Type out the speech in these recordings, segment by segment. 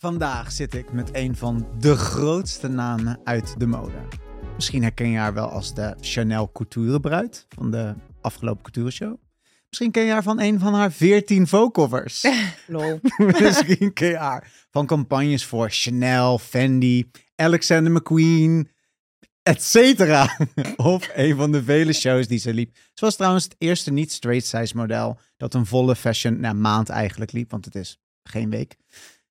Vandaag zit ik met een van de grootste namen uit de mode. Misschien herken je haar wel als de Chanel Couturebruid van de afgelopen Couture Show. Misschien ken je haar van een van haar 14 vocovers. Lol. Misschien ken je haar van campagnes voor Chanel, Fendi, Alexander McQueen, etc. of een van de vele shows die ze liep. Ze was trouwens het eerste niet-straight size model dat een volle fashion nou, maand eigenlijk liep, want het is geen week.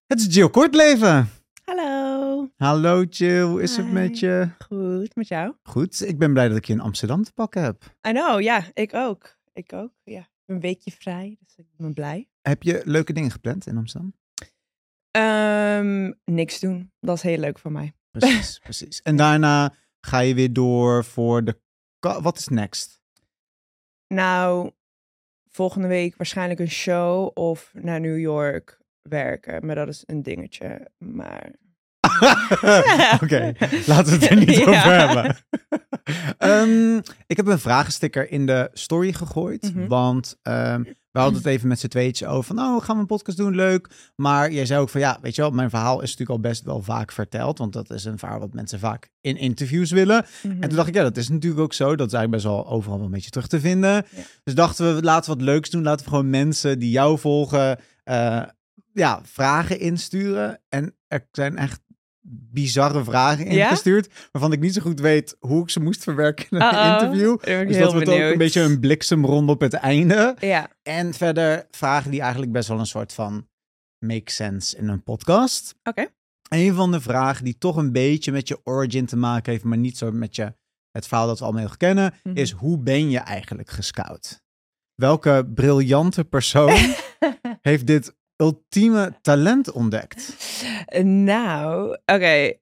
Het is Jill Kortleven. Hallo. Hallo Jill, hoe is het met je? Goed, met jou? Goed, ik ben blij dat ik je in Amsterdam te pakken heb. I know, ja, ik ook. Ik ook, ja. Een weekje vrij, dus ik ben blij. Heb je leuke dingen gepland in Amsterdam? Ehm, niks doen. Dat is heel leuk voor mij. Precies, precies. En daarna ga je weer door voor de... Wat is next? Nou, volgende week waarschijnlijk een show of naar New York werken. Maar dat is een dingetje. Maar Oké, laten we het er niet Ja. over hebben. Ehm, ik heb een vragensticker in de story gegooid. Mhm. Want ehm, we hadden het even met z'n tweetjes over van... oh, gaan we een podcast doen? Leuk. Maar jij zei ook van ja, weet je wel... mijn verhaal is natuurlijk al best wel vaak verteld. Want dat is een verhaal wat mensen vaak in interviews willen. Mhm. En toen dacht ik, ja, dat is natuurlijk ook zo. Dat is eigenlijk best wel overal wel een beetje terug te vinden. Ja. Dus dachten we, laten we wat leuks doen. Laten we gewoon mensen die jou volgen... eh, ja, vragen insturen. En er zijn echt bizarre vragen Ja? ingestuurd. Waarvan ik niet zo goed weet hoe ik ze moest verwerken in een Uh-oh. interview. Dus dat wordt ook een beetje een bliksemrond op het einde. Ja, En verder vragen die eigenlijk best wel een soort van make sense in een podcast. Oké. Een van de vragen die toch een beetje met je origin te maken heeft, maar niet zo met je, het verhaal dat we allemaal heel kennen, Mhm. is hoe ben je eigenlijk gescout? Welke briljante persoon heeft dit ultieme talent ontdekt? Nou, oké.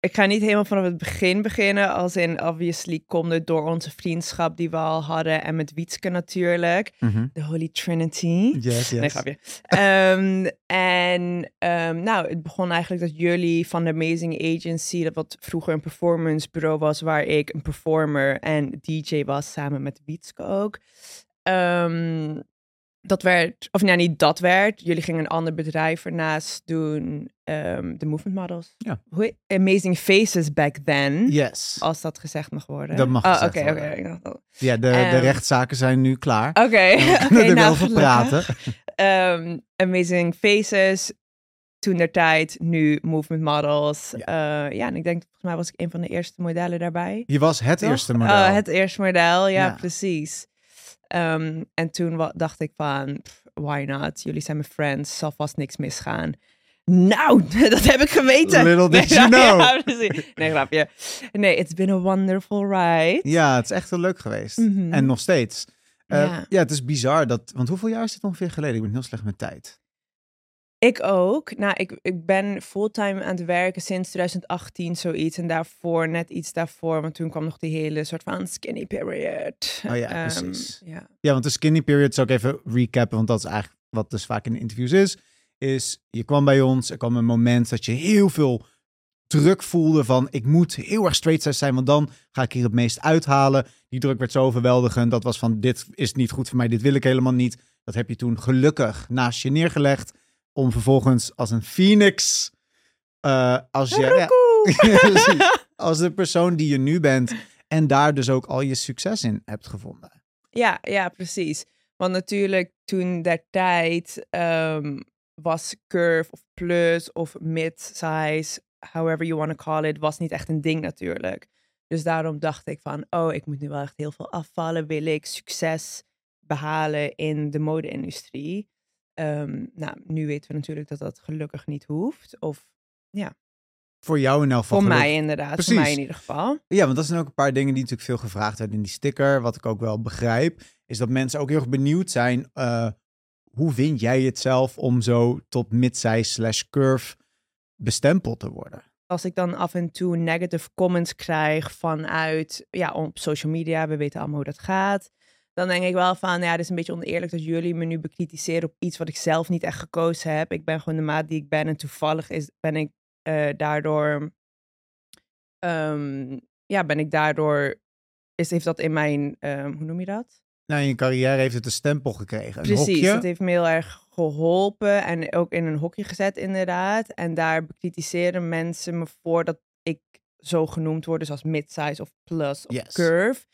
Ik ga niet helemaal vanaf het begin beginnen. Als in, obviously, komt het door onze vriendschap die we al hadden. En met Wietske natuurlijk. De Holy Trinity. Yes, Nee, yes. grapje. Ehm, en ehm, nou, het begon eigenlijk dat jullie van de Amazing Agency, dat wat vroeger een performance bureau was, waar ik een performer en DJ was, samen met Wietske ook. Ehm, dat werd, of nou niet dat werd, jullie gingen een ander bedrijf ernaast doen, ehm, de Movement Models. Ja. Hoe, Amazing Faces back then, Yes. als dat gezegd mag worden. Dat mag Oh, Oké, oké. Ja, de, de Ehm, rechtszaken zijn nu klaar. Oké, We kunnen er nou, wel over praten. gelukkig. Ehm, Amazing Faces, toen der tijd, nu Movement Models. Ja. ja, en ik denk, volgens mij was ik een van de eerste modellen daarbij. Je was het Toch? eerste model. Oh, het eerste model, ja, Ja. precies. Ehm, en toen dacht ik van, pff, why not? Jullie zijn mijn friends, zal vast niks misgaan. Nou, dat heb ik geweten. Little did Nee, you know. ja. Nee, grapje. Nee, it's been a wonderful ride. Ja, het is echt heel leuk geweest. Mhm. En nog steeds. Eh, Ja. ja. het is bizar dat. Want hoeveel jaar is dit ongeveer geleden? Ik ben heel slecht met tijd. Ik ook. Nou, ik, ik ben fulltime aan het werken sinds 2018, zoiets. En daarvoor, net iets daarvoor, want toen kwam nog die hele soort van skinny period. Oh ja, Ehm, precies. ja. Ja, want de skinny period zou ik even recappen, want dat is eigenlijk wat dus vaak in de interviews is. Is je kwam bij ons, er kwam een moment dat je heel veel druk voelde van ik moet heel erg straight zijn, want dan ga ik hier het meest uithalen. Die druk werd zo overweldigend. Dat was van dit is niet goed voor mij, dit wil ik helemaal niet. Dat heb je toen gelukkig naast je neergelegd om vervolgens als een phoenix, eh, als je als de persoon die je nu bent en daar dus ook al je succes in hebt gevonden. Ja, ja, precies. Want natuurlijk toen der tijd ehm, was curve of plus of mid-size, however you want to call it, was niet echt een ding natuurlijk. Dus daarom dacht ik van, oh, ik moet nu wel echt heel veel afvallen. Wil ik succes behalen in de mode-industrie? Ehm, nou, nu weten we natuurlijk dat dat gelukkig niet hoeft. Of Voor jou in elk geval. voor mij inderdaad, Precies. voor mij in ieder geval. Ja, want dat zijn ook een paar dingen die natuurlijk veel gevraagd werden in die sticker. Wat ik ook wel begrijp, is dat mensen ook heel erg benieuwd zijn. eh, hoe vind jij het zelf om zo tot mid-size slash curve bestempeld te worden? als ik dan af en toe negative comments krijg vanuit, ja, op social media, we weten allemaal hoe dat gaat. Dan denk ik wel van, ja, het is een beetje oneerlijk dat jullie me nu bekritiseren op iets wat ik zelf niet echt gekozen heb. Ik ben gewoon de maat die ik ben en toevallig is, ben ik eh, daardoor, ehm, ja, ben ik daardoor, is, heeft dat in mijn, ehm, hoe noem je dat? nou, in je carrière heeft het een stempel gekregen. Een Precies, hokje. het heeft me heel erg geholpen en ook in een hokje gezet inderdaad. En daar bekritiseren mensen me voor dat ik zo genoemd word, dus als mid-size of plus of Yes. curve.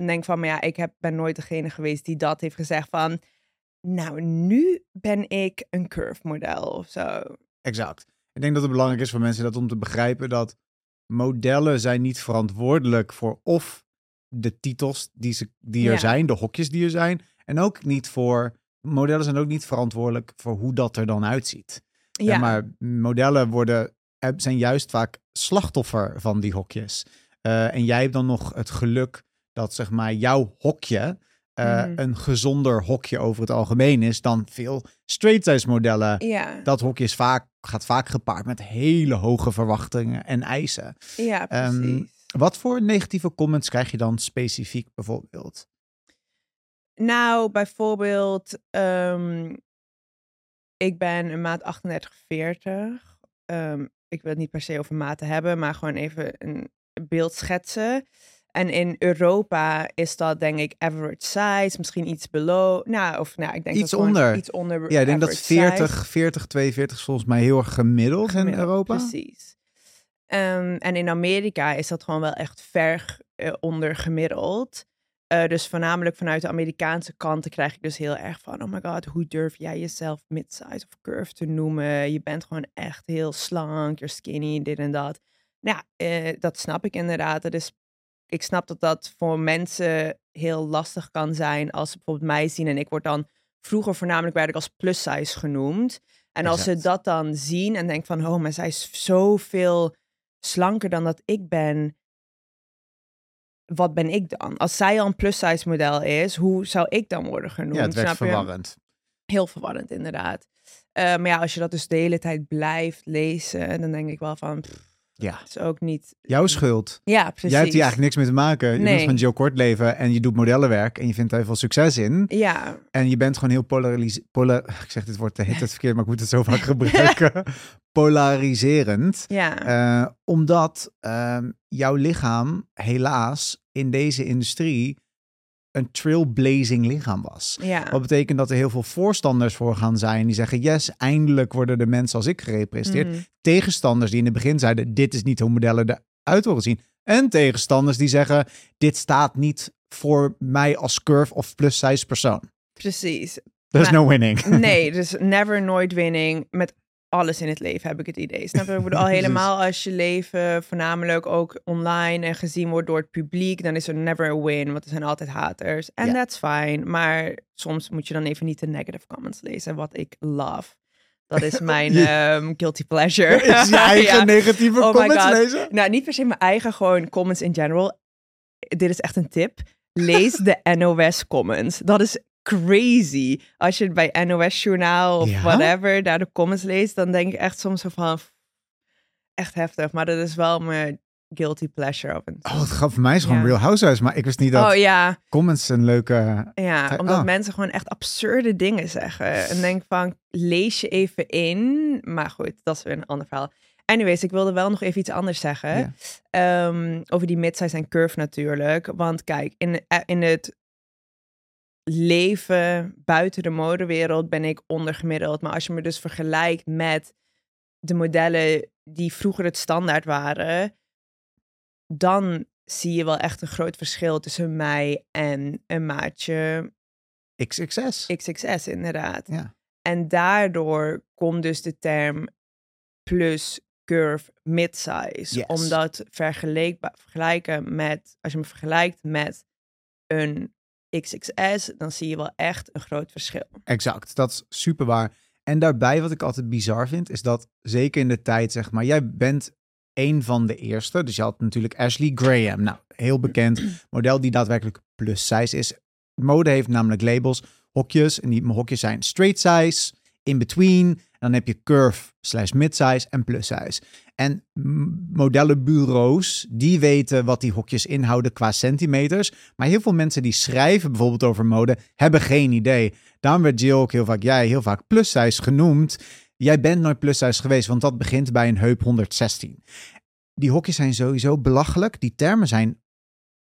En denk van, maar ja, ik heb, ben nooit degene geweest die dat heeft gezegd van, nou, nu ben ik een curve model of zo. Exact. Ik denk dat het belangrijk is voor mensen dat om te begrijpen dat modellen zijn niet verantwoordelijk voor of de titels die, ze, die er Ja. zijn, de hokjes die er zijn. En ook niet voor, modellen zijn ook niet verantwoordelijk voor hoe dat er dan uitziet. Ja, maar modellen worden, eh, zijn juist vaak slachtoffer van die hokjes. Eh, en jij hebt dan nog het geluk dat zeg maar jouw hokje eh, Mhm. een gezonder hokje over het algemeen is dan veel straight size modellen. ja, Dat hokje is vaak, gaat vaak gepaard met hele hoge verwachtingen en eisen. ja, Ehm, precies. Wat voor negatieve comments krijg je dan specifiek bijvoorbeeld? Nou, bijvoorbeeld, ehm, ik ben een maat 38, 40. Ehm, ik wil het niet per se over maten hebben, maar gewoon even een beeld schetsen. En in Europa is dat denk ik average size, misschien iets below. Nou, of nou, ik denk Iets dat onder. Iets onder Ja, ik denk dat average size. 40, 40, 42 is volgens mij heel erg gemiddeld, in Europa. Precies. Ehm, en in Amerika is dat gewoon wel echt ver eh, onder gemiddeld. Eh, dus voornamelijk vanuit de Amerikaanse kanten krijg ik dus heel erg van... oh my god, hoe durf jij jezelf mid-size of curve te noemen? Je bent gewoon echt heel slank, you're skinny, dit en dat. Nou, eh, dat snap ik inderdaad. Dat is, ik snap dat dat voor mensen heel lastig kan zijn... als ze bijvoorbeeld mij zien en ik word dan... Vroeger voornamelijk werd ik als plus size genoemd. En als ze dat dan zien en denken van... oh, maar zij is zoveel slanker dan dat ik ben. Wat ben ik dan? Als zij al een plus-size model is, hoe zou ik dan worden genoemd? Ja, het werd je? verwarrend. Heel verwarrend, inderdaad. Eh, maar ja, als je dat dus de hele tijd blijft lezen, dan denk ik wel van, pff, Ja, het is ook niet... jouw schuld. Ja, precies. Jij hebt hier eigenlijk niks mee te maken. Je Nee. bent van Jill Kortleven en je doet modellenwerk en je vindt daar veel succes in. Ja, En je bent gewoon heel polaris... Polar... Ik zeg dit woord de hele tijd verkeerd, maar ik moet het zo vaak gebruiken. Polariserend. ja. Eh, omdat ehm, jouw lichaam helaas in deze industrie een trailblazing lichaam was. ja. Wat betekent dat er heel veel voorstanders voor gaan zijn die zeggen: Yes, eindelijk worden de mensen als ik gerepresenteerd. Mhm. Tegenstanders die in het begin zeiden: Dit is niet hoe modellen eruit horen zien. En tegenstanders die zeggen: Dit staat niet voor mij als curve of plus size persoon. Precies. There's no winning. Nee, dus never, nooit winning met alles in het leven heb ik het idee. Snap je? Ik bedoel, al helemaal als je leven voornamelijk ook online en gezien wordt door het publiek, dan is er never a win, want er zijn altijd haters. En Ja. that's fine. Maar soms moet je dan even niet de negative comments lezen, wat ik love. Dat is mijn Ja. ehm, guilty pleasure. Is je eigen Ja. negatieve Oh comments God. lezen? Nou, niet per se mijn eigen, gewoon comments in general. Dit is echt een tip. Lees de NOS comments. Dat is crazy. Als je het bij NOS Journaal of Ja? whatever daar de comments leest, dan denk ik echt soms van echt heftig. Maar dat is wel mijn guilty pleasure op een. Oh, het gaf voor mij is gewoon Ja. Real Housewives, maar ik wist niet dat Oh ja, comments een leuke. ja, omdat ah. mensen gewoon echt absurde dingen zeggen. En denk van, lees je even in. Maar goed, dat is weer een ander verhaal. Anyways, ik wilde wel nog even iets anders zeggen. Ehm, over die midsize en curve natuurlijk. Want kijk, in, eh, in het leven buiten de modewereld ben ik ondergemiddeld. Maar als je me dus vergelijkt met de modellen die vroeger het standaard waren, dan zie je wel echt een groot verschil tussen mij en een maatje XXS. XXS inderdaad. Ja. En daardoor komt dus de term plus curve midsize. Yes. Omdat vergelijken met, als je me vergelijkt met een XXS, dan zie je wel echt een groot verschil. Exact, dat is super waar. En daarbij wat ik altijd bizar vind, is dat zeker in de tijd, zeg maar, jij bent een van de eerste. Dus je had natuurlijk Ashley Graham, nou, heel bekend model die daadwerkelijk plus size is. Mode heeft namelijk labels, hokjes, en die hokjes zijn straight size, in between, en dan heb je curve slash mid-size en plus size. En modellenbureaus, die weten wat die hokjes inhouden qua centimeters. Maar heel veel mensen die schrijven bijvoorbeeld over mode, hebben geen idee. Daarom werd Jill ook heel vaak, jij heel vaak plus size genoemd. Jij bent nooit plus size geweest, want dat begint bij een heup 116. Die hokjes zijn sowieso belachelijk. Die termen zijn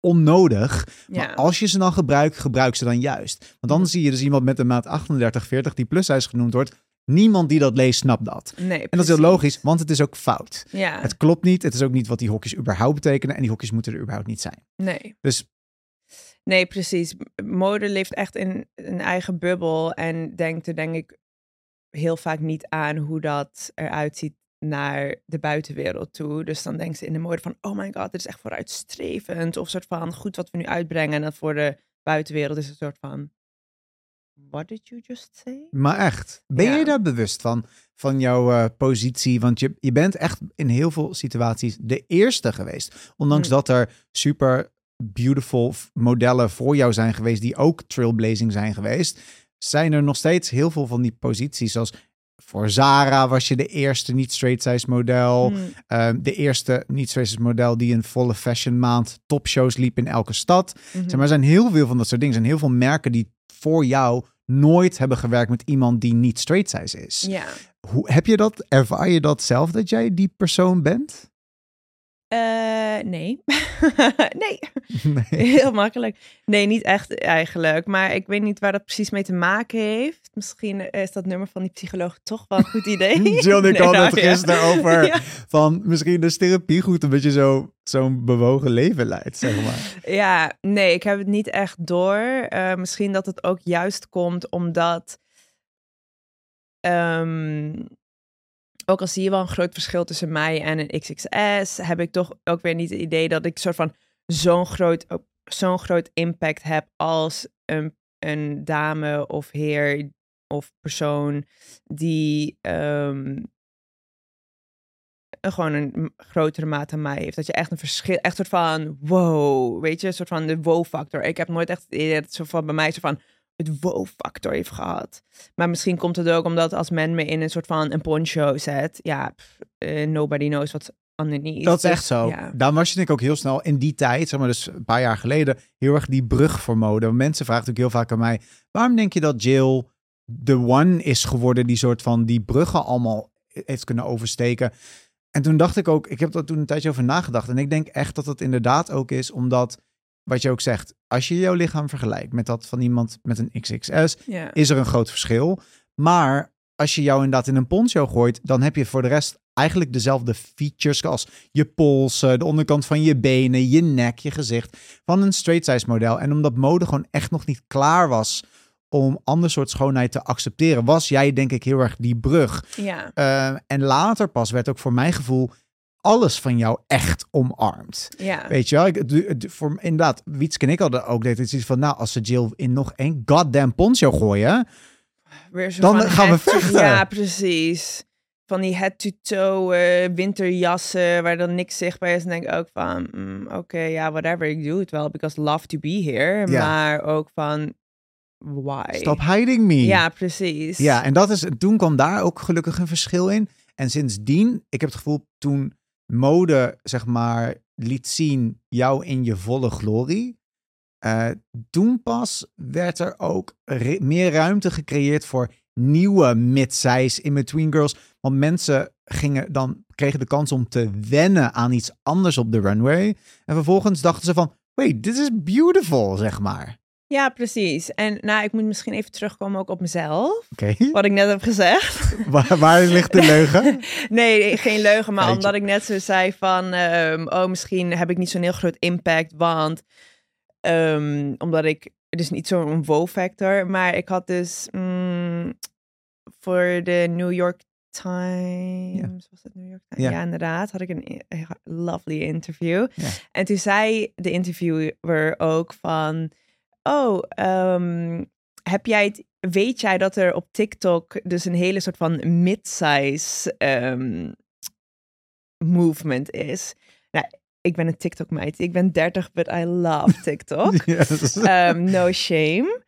onnodig. Maar Ja. als je ze dan gebruikt, gebruik ze dan juist. Want dan Mhm. zie je dus iemand met een maat 38, 40 die plus size genoemd wordt. Niemand die dat leest, snapt dat. Nee, En dat is heel logisch, want het is ook fout. Ja, Het klopt niet. Het is ook niet wat die hokjes überhaupt betekenen. En die hokjes moeten er überhaupt niet zijn. nee. Dus Nee, precies. Mode leeft echt in een eigen bubbel en denkt er denk ik heel vaak niet aan hoe dat eruit ziet naar de buitenwereld toe. Dus dan denkt ze in de mode van, oh my god, dit is echt vooruitstrevend. Of soort van, goed wat we nu uitbrengen. En dan voor de buitenwereld is het een soort van, what did you just say? Maar echt, ben Ja. je daar bewust van, van jouw eh, positie? Want je, je bent echt in heel veel situaties de eerste geweest. Ondanks Hm. dat er super beautiful modellen voor jou zijn geweest, die ook trailblazing zijn geweest, zijn er nog steeds heel veel van die posities. Zoals voor Zara was je de eerste niet-straight size model. Hmm, Ehm, de eerste niet-straight size model die een volle fashion maand topshows liep in elke stad. mhm. Zeg maar, er zijn heel veel van dat soort dingen. Er zijn heel veel merken die voor jou nooit hebben gewerkt met iemand die niet straight size is. Ja. Hoe, heb je dat, ervaar je dat zelf dat jij die persoon bent? Eh, nee. nee. Nee. Heel makkelijk. Nee, niet echt eigenlijk. Maar ik weet niet waar dat precies mee te maken heeft. Misschien is dat nummer van die psycholoog toch wel een goed idee. Jill ik Nee, nou, het ja. gisteren over Ja. van misschien is therapie goed omdat je zo, zo'n bewogen leven leidt, zeg maar. Ja, nee, ik heb het niet echt door. Eh, misschien dat het ook juist komt omdat. ehm, ook al zie je wel een groot verschil tussen mij en een XXS, heb ik toch ook weer niet het idee dat ik soort van zo'n groot, zo'n groot impact heb als een, een dame of heer of persoon die ehm, gewoon een grotere maat dan mij heeft. Dat je echt een verschil, echt soort van wow, weet je, een soort van de wow-factor. Ik heb nooit echt het idee dat zo van bij mij zo van het wow-factor heeft gehad. Maar misschien komt het ook omdat als men me in een soort van een poncho zet, ja, pff, eh, nobody knows what's underneath. Dat is Dus, echt zo. Ja. Daar was je denk ik ook heel snel in die tijd, zeg maar dus een paar jaar geleden, heel erg die brug voor mode. Want Mensen vragen natuurlijk heel vaak aan mij, waarom denk je dat Jill de one is geworden die soort van die bruggen allemaal heeft kunnen oversteken? En toen dacht ik ook, ik heb er toen een tijdje over nagedacht. En ik denk echt dat het inderdaad ook is omdat, wat je ook zegt, als je jouw lichaam vergelijkt met dat van iemand met een XXS, is er een groot verschil. Maar als je jou inderdaad in een poncho gooit, dan heb je voor de rest eigenlijk dezelfde features als je polsen, de onderkant van je benen, je nek, je gezicht van een straight size model. En omdat mode gewoon echt nog niet klaar was om ander soort schoonheid te accepteren, was jij denk ik heel erg die brug. ja. Uh, en later pas werd ook voor mijn gevoel alles van jou echt omarmd. Ja. Weet je wel, ik, voor, inderdaad, Wietske en ik hadden ook dit. Het is iets van, nou, als ze Jill in nog één goddamn poncho gooien, Weer zo Dan gaan we to- vechten. Ja, precies. Van die head-to-toe eh, winterjassen waar dan niks zichtbaar is. En denk ik ook van, mm, oké, ja, whatever. Ik doe het wel, because love to be here. Ja. Maar ook van, why? stop hiding me. Ja, precies. Ja, en dat is, toen kwam daar ook gelukkig een verschil in. En sindsdien, ik heb het gevoel, toen mode, zeg maar, liet zien jou in je volle glorie. eh, toen pas werd er ook meer ruimte gecreëerd voor nieuwe mid-size in-between girls. Want mensen gingen dan, kregen de kans om te wennen aan iets anders op de runway. En vervolgens dachten ze van, wait, this is beautiful, zeg maar. Ja, precies. En nou, ik moet misschien even terugkomen ook op mezelf. Oké, Wat ik net heb gezegd. waar, waar ligt de leugen? Nee, geen leugen, maar omdat ik net zo zei van, ehm, oh, misschien heb ik niet zo'n heel groot impact, want ehm, omdat ik dus niet zo'n wow-factor, maar ik had dus mm, voor de New York Times, was het New York Times? Ja. Ja. inderdaad, had ik een een lovely interview. Ja. En toen zei de interviewer ook van, oh, ehm, heb jij het, weet jij dat er op TikTok dus een hele soort van mid-size ehm, movement is? Nou, ik ben een TikTok-meid. Ik ben 30, but I love TikTok. Yes. Ehm, no shame.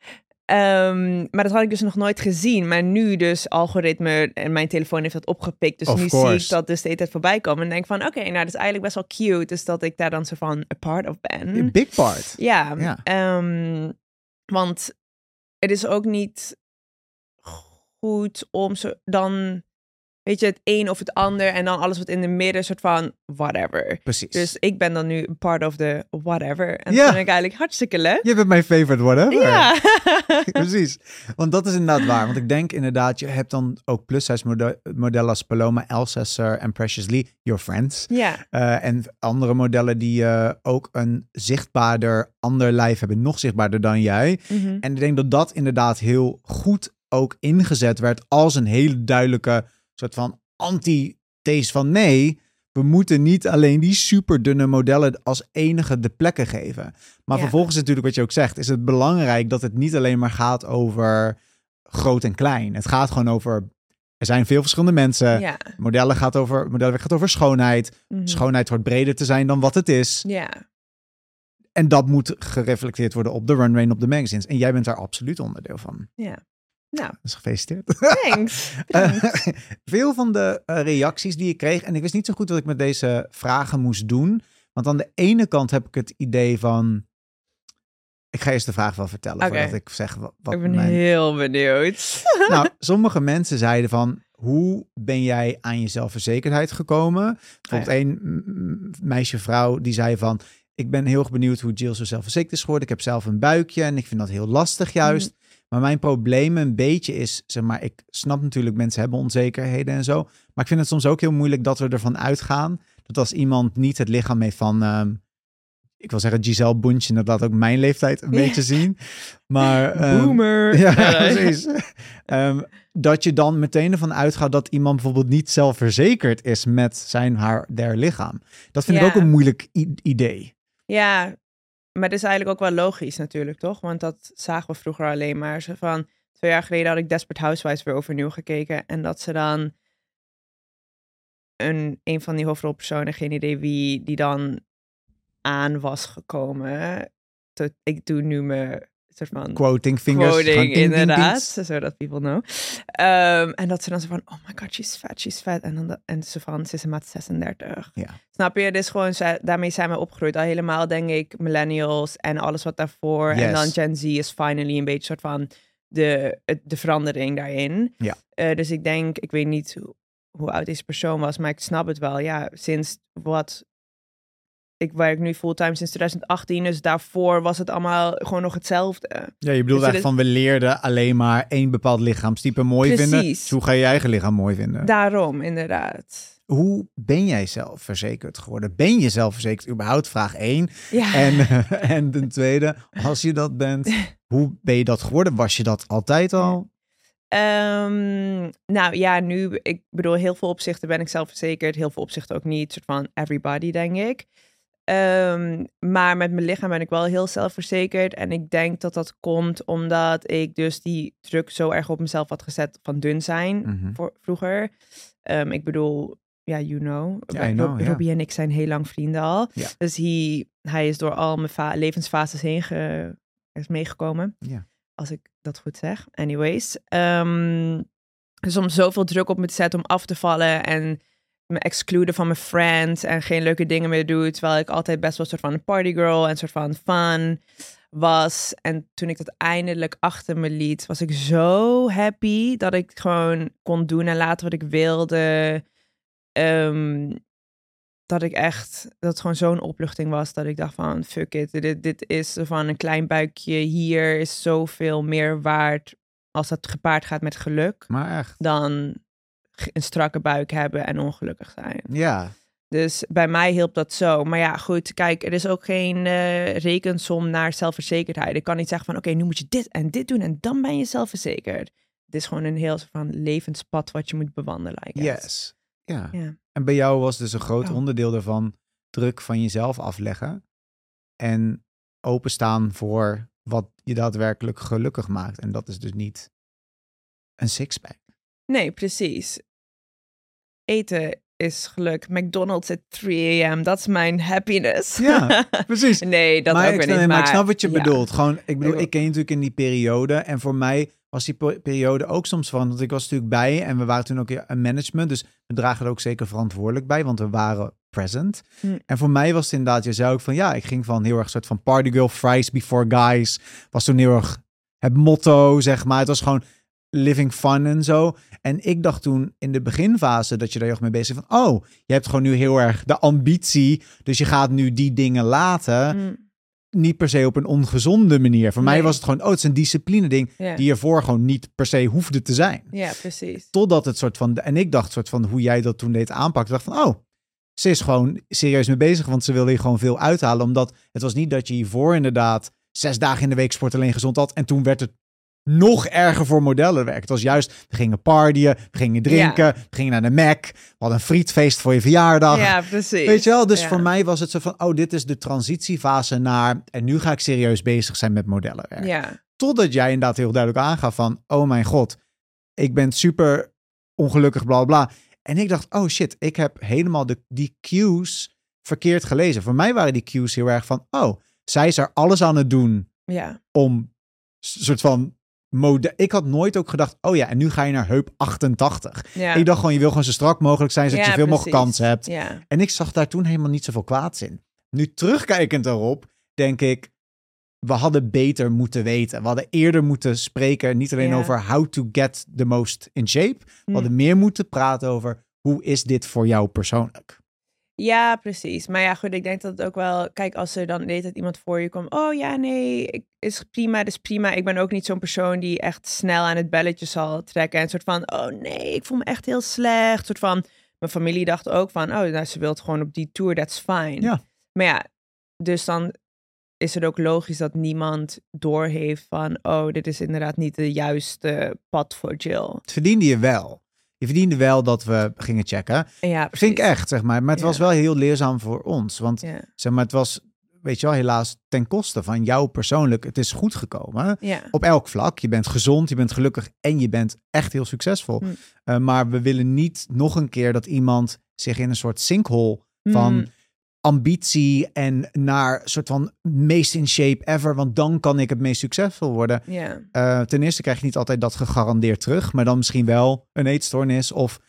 Ehm, maar dat had ik dus nog nooit gezien. Maar nu dus algoritme en mijn telefoon heeft dat opgepikt. Dus Of nu zie ik dat dus de hele tijd voorbij komen. En denk van, oké, nou dat is eigenlijk best wel cute. Dus dat ik daar dan zo van a part of ben. Big part. Ja, Ja. ehm, want het is ook niet goed om zo dan weet je, het een of het ander. En dan alles wat in de midden, soort van whatever. Precies. Dus ik ben dan nu part of the whatever. En Ja. dat vind ik eigenlijk hartstikke leuk. Je bent mijn favorite whatever. Ja. Precies. Want dat is inderdaad waar. Want ik denk inderdaad, je hebt dan ook plus-size mode- modellen als Paloma, Elsesser en Precious Lee, your friends. ja. Eh, en andere modellen die eh, ook een zichtbaarder ander lijf hebben, nog zichtbaarder dan jij. Mhm. En ik denk dat dat inderdaad heel goed ook ingezet werd als een hele duidelijke soort van anti-these van nee, we moeten niet alleen die super dunne modellen als enige de plekken geven. Maar Ja. vervolgens natuurlijk wat je ook zegt, is het belangrijk dat het niet alleen maar gaat over groot en klein. Het gaat gewoon over, er zijn veel verschillende mensen. ja. Modellen gaat over, modellenwerk gaat over schoonheid. Mhm. Schoonheid wordt breder te zijn dan wat het is. Ja. En dat moet gereflecteerd worden op de runway en op de magazines. En jij bent daar absoluut onderdeel van. Ja. Nou, Dus gefeliciteerd. thanks. Eh, veel van de eh, reacties die ik kreeg, en ik wist niet zo goed wat ik met deze vragen moest doen. Want aan de ene kant heb ik het idee van. Ik ga eerst de vraag wel vertellen Oké. voordat ik zeg wat, wat ik ben mijn... heel benieuwd. Nou, sommige mensen zeiden van, hoe ben jij aan je zelfverzekerdheid gekomen? Bijvoorbeeld Oh ja. één meisje, vrouw, die zei van, ik ben heel erg benieuwd hoe Jill zo zelfverzekerd is geworden. Ik heb zelf een buikje en ik vind dat heel lastig juist. Mm. Maar mijn probleem een beetje is, zeg maar, ik snap natuurlijk mensen hebben onzekerheden en zo. Maar ik vind het soms ook heel moeilijk dat we ervan uitgaan dat als iemand niet het lichaam heeft van, ehm, ik wil zeggen Giselle Bundchen, dat laat ook mijn leeftijd een beetje zien. Maar ehm, Boomer. ja, precies. Ehm, dat je dan meteen ervan uitgaat dat iemand bijvoorbeeld niet zelfverzekerd is met zijn, haar, der lichaam. Dat vind ik ook een moeilijk idee. Ja, maar dat is eigenlijk ook wel logisch natuurlijk, toch? Want dat zagen we vroeger alleen maar. Zo van, twee jaar geleden had ik Desperate Housewives weer overnieuw gekeken. En dat ze dan een, een van die hoofdrolpersonen, geen idee wie, die dan aan was gekomen. Ik doe nu me soort van Quoting fingers. quoting, ding, inderdaad, zodat people know. Ehm, en dat ze dan zo van, oh my god, she's fat, she's fat. En, dan dat- en ze van, ze is een maat 36. Ja. Snap je? Dus gewoon, zij- daarmee zijn we opgegroeid. Al helemaal, denk ik, millennials en alles wat daarvoor. En dan. Gen Z is finally een beetje soort van de, de verandering daarin. Ja. Eh, dus ik denk, ik weet niet hoe, hoe oud deze persoon was, maar ik snap het wel. Ja, sinds wat... Ik werk nu fulltime sinds 2018, dus daarvoor was het allemaal gewoon nog hetzelfde. Ja, je bedoelt Dus eigenlijk van we leerden alleen maar één bepaald lichaamstype mooi vinden. Precies. Dus hoe ga je je eigen lichaam mooi vinden? Daarom, inderdaad. Hoe ben jij zelfverzekerd geworden? Ben je zelfverzekerd? Überhaupt vraag één. Ja. En, en ten tweede, als je dat bent, hoe ben je dat geworden? Was je dat altijd al? Ehm, nou ja, nu, ik bedoel, heel veel opzichten ben ik zelfverzekerd, heel veel opzichten ook niet. soort van everybody, denk ik. Ehm, maar met mijn lichaam ben ik wel heel zelfverzekerd. En ik denk dat dat komt omdat ik dus die druk zo erg op mezelf had gezet van dun zijn Mhm. voor, vroeger. Ehm, ik bedoel, ja, you know. Rob-. Robbie en ik zijn heel lang vrienden al. Dus hij, hij is door al mijn fa- levensfases heen ge- is meegekomen. Als ik dat goed zeg. Anyways. Ehm, dus om zoveel druk op me te zetten om af te vallen en me excluden van mijn friends en geen leuke dingen meer doe. Terwijl ik altijd best wel een soort van een partygirl en een soort van fun was. En toen ik dat eindelijk achter me liet, was ik zo happy dat ik gewoon kon doen en laten wat ik wilde. Ehm, dat ik echt, dat het gewoon zo'n opluchting was dat ik dacht van, fuck it, dit, dit is van een klein buikje hier is zoveel meer waard als dat gepaard gaat met geluk Maar echt. dan een strakke buik hebben en ongelukkig zijn. Ja. Dus bij mij hielp dat zo. Maar ja, goed, kijk, er is ook geen eh, rekensom naar zelfverzekerdheid. Ik kan niet zeggen van, oké, nu moet je dit en dit doen en dan ben je zelfverzekerd. Het is gewoon een heel soort van levenspad wat je moet bewandelen. Yes. Ja. Ja. En bij jou was dus een groot Oh. onderdeel daarvan druk van jezelf afleggen. En openstaan voor wat je daadwerkelijk gelukkig maakt. En dat is dus niet een sixpack. Nee, precies. Eten is geluk. McDonald's at 3 a.m. Dat is mijn happiness. Ja, precies. nee, dat maar, ook ik, weer niet. maar ik snap wat je ja. bedoelt. Gewoon, ik bedoel, Ik- ken je natuurlijk in die periode. En voor mij was die periode ook soms van. Want ik was natuurlijk bij en we waren toen ook een management. Dus we dragen er ook zeker verantwoordelijk bij, want we waren present. Hm. En voor mij was het inderdaad, je zei ook van ja, ik ging van heel erg soort van party girl, fries before guys. Was toen heel erg het motto, zeg maar. Het was gewoon living fun en zo. En ik dacht toen in de beginfase dat je daar heel erg mee bezig bent van, oh, je hebt gewoon nu heel erg de ambitie, dus je gaat nu die dingen laten. Mm, Niet per se op een ongezonde manier. Voor mij was het gewoon, oh, het is een discipline ding ja. die ervoor gewoon niet per se hoefde te zijn. ja, precies. Totdat het soort van, en ik dacht soort van hoe jij dat toen deed aanpakken. dacht van, oh, ze is gewoon serieus mee bezig, want ze wilde hier gewoon veel uithalen. Omdat het was niet dat je hiervoor inderdaad zes dagen in de week sport alleen gezond had. En toen werd het nog erger voor modellenwerk. Het was juist, we gingen partyen, we gingen drinken, we gingen naar de Mac. We hadden een frietfeest voor je verjaardag. Ja, precies. Weet je wel? Dus Ja. voor mij was het zo van, oh, dit is de transitiefase naar... En nu ga ik serieus bezig zijn met modellenwerk. Ja, Totdat jij inderdaad heel duidelijk aangaf van, oh mijn god, ik ben super ongelukkig, bla bla. En ik dacht, oh shit, ik heb helemaal de, die cues verkeerd gelezen. Voor mij waren die cues heel erg van, oh, zij is er alles aan het doen ja, om soort van mode. Ik had nooit ook gedacht, oh ja, en nu ga je naar heup 88. ja. Ik dacht gewoon, je wil gewoon zo strak mogelijk zijn, zodat Ja, je veel mogelijk kansen hebt. Ja, En ik zag daar toen helemaal niet zoveel kwaads in. Nu terugkijkend erop, denk ik, we hadden beter moeten weten. We hadden eerder moeten spreken, niet alleen over how to get the most in shape. We Hm. hadden meer moeten praten over hoe is dit voor jou persoonlijk. Ja, precies. Maar ja, goed, ik denk dat het ook wel... Kijk, als er dan de hele tijd iemand voor je komt... Oh ja, nee, ik, is prima, dat is prima. Ik ben ook niet zo'n persoon die echt snel aan het belletje zal trekken. En een soort van, oh nee, ik voel me echt heel slecht. soort van, mijn familie dacht ook van... Oh, nou, ze wilt gewoon op die tour, that's fine. Ja. Maar ja, dus dan is het ook logisch dat niemand doorheeft van... Oh, dit is inderdaad niet de juiste pad voor Jill. Het verdiende je wel. Je verdiende wel dat we gingen checken. Ja, Vind ik echt, zeg maar. Maar het Ja. was wel heel leerzaam voor ons. Want Ja, zeg maar, het was, weet je wel, helaas ten koste van jou persoonlijk. Het is goed gekomen. ja, op elk vlak. Je bent gezond, je bent gelukkig en je bent echt heel succesvol. Hm. Uh, maar we willen niet nog een keer dat iemand zich in een soort sinkhole van Mm, ambitie en naar soort van meest in shape ever, want dan kan ik het meest succesvol worden. ja. Uh, ten eerste krijg je niet altijd dat gegarandeerd terug, maar dan misschien wel een eetstoornis of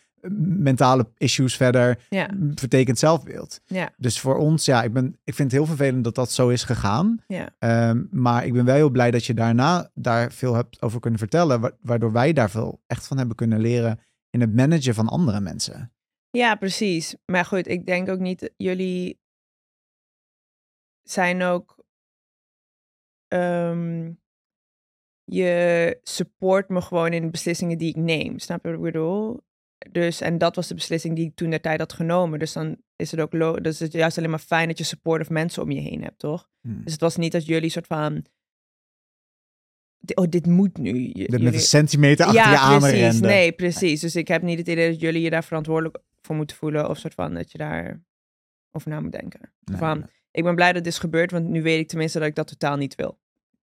mentale issues verder, Ja. vertekend zelfbeeld. Ja. Dus voor ons, ja, ik, ben, ik vind het heel vervelend dat dat zo is gegaan. Ja. Ehm, maar ik ben wel heel blij dat je daarna daar veel hebt over kunnen vertellen, wa- waardoor wij daar veel echt van hebben kunnen leren in het managen van andere mensen. Ja, precies. Maar goed, ik denk ook niet, jullie zijn ook, ehm, je support me gewoon in de beslissingen die ik neem. Snap je wat ik bedoel? Dus, en dat was de beslissing die ik toen de tijd had genomen. Dus dan is het ook, lo- dus het is juist alleen maar fijn dat je supportive mensen om je heen hebt, toch? Hmm. Dus het was niet dat jullie soort van, oh, dit moet nu. J- Dat met een centimeter achter je aan precies. Nee, precies. Dus ik heb niet het idee dat jullie je daar verantwoordelijk voor moeten voelen. Of soort van dat je daar over na moet denken. Nee, van, nee. Ik ben blij dat dit is gebeurd, want nu weet ik tenminste dat ik dat totaal niet wil.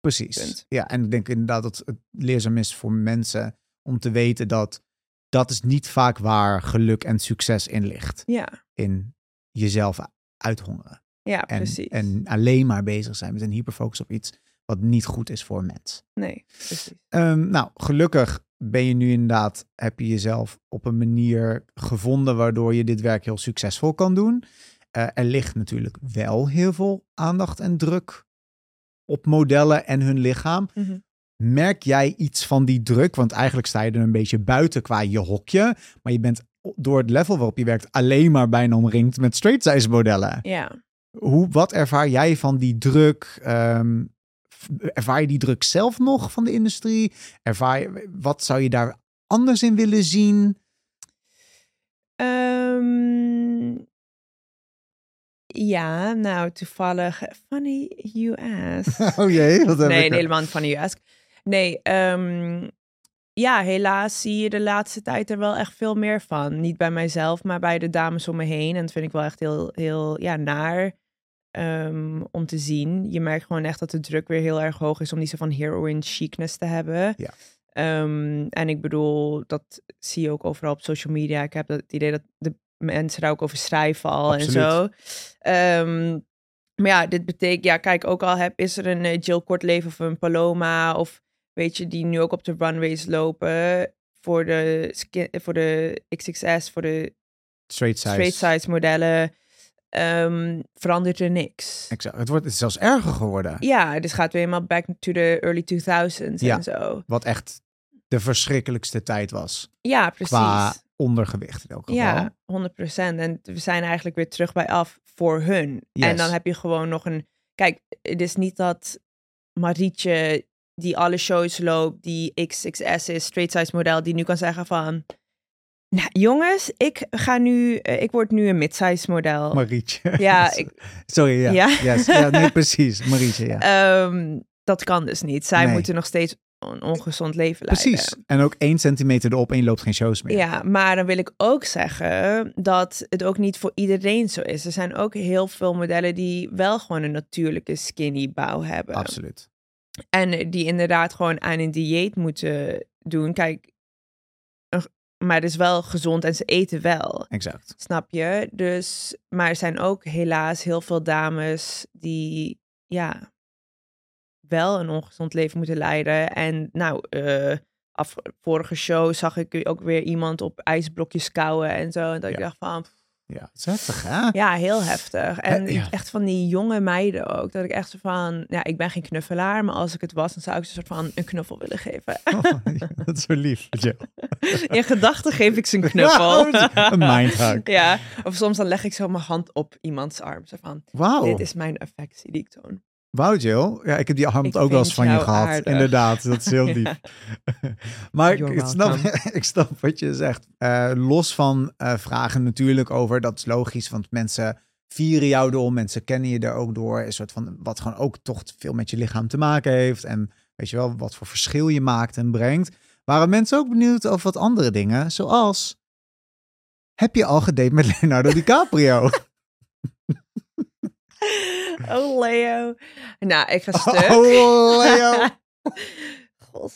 Precies. Punt. Ja, en ik denk inderdaad dat het leerzaam is voor mensen om te weten dat dat is niet vaak waar geluk en succes in ligt. Ja, In jezelf uithongeren. ja En, precies. en alleen maar bezig zijn met een hyperfocus op iets wat niet goed is voor een mens. Nee, precies. Ehm, nou, gelukkig ben je nu inderdaad, heb je jezelf op een manier gevonden waardoor je dit werk heel succesvol kan doen. Eh, er ligt natuurlijk wel heel veel aandacht en druk op modellen en hun lichaam. Mhm. Merk jij iets van die druk? Want eigenlijk sta je er een beetje buiten qua je hokje. Maar je bent door het level waarop je werkt alleen maar bijna omringd met straight size modellen. Ja. Hoe, wat ervaar jij van die druk? Ehm, ervaar je die druk zelf nog van de industrie? Ervaar je, wat zou je daar anders in willen zien? Ehm, ja, nou toevallig. Funny you ask. Oh jee, wat heb nee, ik nee, helemaal niet funny you ask. Nee, ehm, ja, helaas zie je de laatste tijd er wel echt veel meer van. Niet bij mijzelf, maar bij de dames om me heen. En dat vind ik wel echt heel, heel ja, naar ehm, om te zien. Je merkt gewoon echt dat de druk weer heel erg hoog is om die zo van heroin chicness te hebben. Ja. Ehm, en ik bedoel, dat zie je ook overal op social media. Ik heb het idee dat de mensen daar ook over schrijven al en zo. Ehm, maar ja, dit betekent, ja, kijk, ook al heb, is er een eh, Jill Kortleven of een Paloma of weet je, die nu ook op de runways lopen voor de, skin, voor de XXS, voor de Straight size. straight size modellen, ehm, verandert er niks. Exact. Het wordt het zelfs erger geworden. Ja, dus gaat weer helemaal back to the early 2000s Ja. en zo. Wat echt de verschrikkelijkste tijd was. Ja, precies. Qua ondergewicht in elk geval. Ja, 100%. En we zijn eigenlijk weer terug bij af voor hun. En dan heb je gewoon nog een. Kijk, het is niet dat Marietje, die alle shows loopt, die XXS is, straight size model, die nu kan zeggen van. Nou, jongens, ik ga nu, eh, ik word nu een mid-size model. Marietje. Ja, ik- Sorry, ja. Ja? Yes. ja nee, precies. Marietje, ja. Ehm, dat kan dus niet. Zij Nee. moeten nog steeds een ongezond leven leiden. Precies. En ook één centimeter erop en je loopt geen shows meer. Ja, maar dan wil ik ook zeggen dat het ook niet voor iedereen zo is. Er zijn ook heel veel modellen die wel gewoon een natuurlijke skinny bouw hebben. Absoluut. En die inderdaad gewoon aan een dieet moeten doen. Kijk, maar het is wel gezond en ze eten wel. Exact. Snap je? Dus, maar er zijn ook helaas heel veel dames die, ja, wel een ongezond leven moeten leiden. En nou, eh, af, vorige show zag ik ook weer iemand op ijsblokjes kouwen en zo. En dat ik Ja. dacht van, Ja, het is heftig, hè? ja, heel heftig. En ja. echt van die jonge meiden ook. Dat ik echt zo van, ja, ik ben geen knuffelaar, maar als ik het was, dan zou ik ze een soort van een knuffel willen geven. dat is zo lief. Jill. In gedachten geef ik ze een knuffel. een mindhug. Ja, of soms dan leg ik zo mijn hand op iemands arm. Zo van, Wauw. dit is mijn affectie die ik toon. Wauw, Jill. Ja, ik heb die hand Ik ook wel eens van je gehad. aardig. Inderdaad, dat is heel lief. maar You're ik snap, welcome. ik snap wat je zegt. Eh, los van eh, vragen natuurlijk over, dat is logisch, want mensen vieren jou door, mensen kennen je er ook door. Een soort van, wat gewoon ook toch veel met je lichaam te maken heeft. En weet je wel, wat voor verschil je maakt en brengt. Waren mensen ook benieuwd over wat andere dingen, zoals... Heb je al gedate met Leonardo DiCaprio? Oh, Leo. Nou, ik ga stuk. Oh, Leo. God.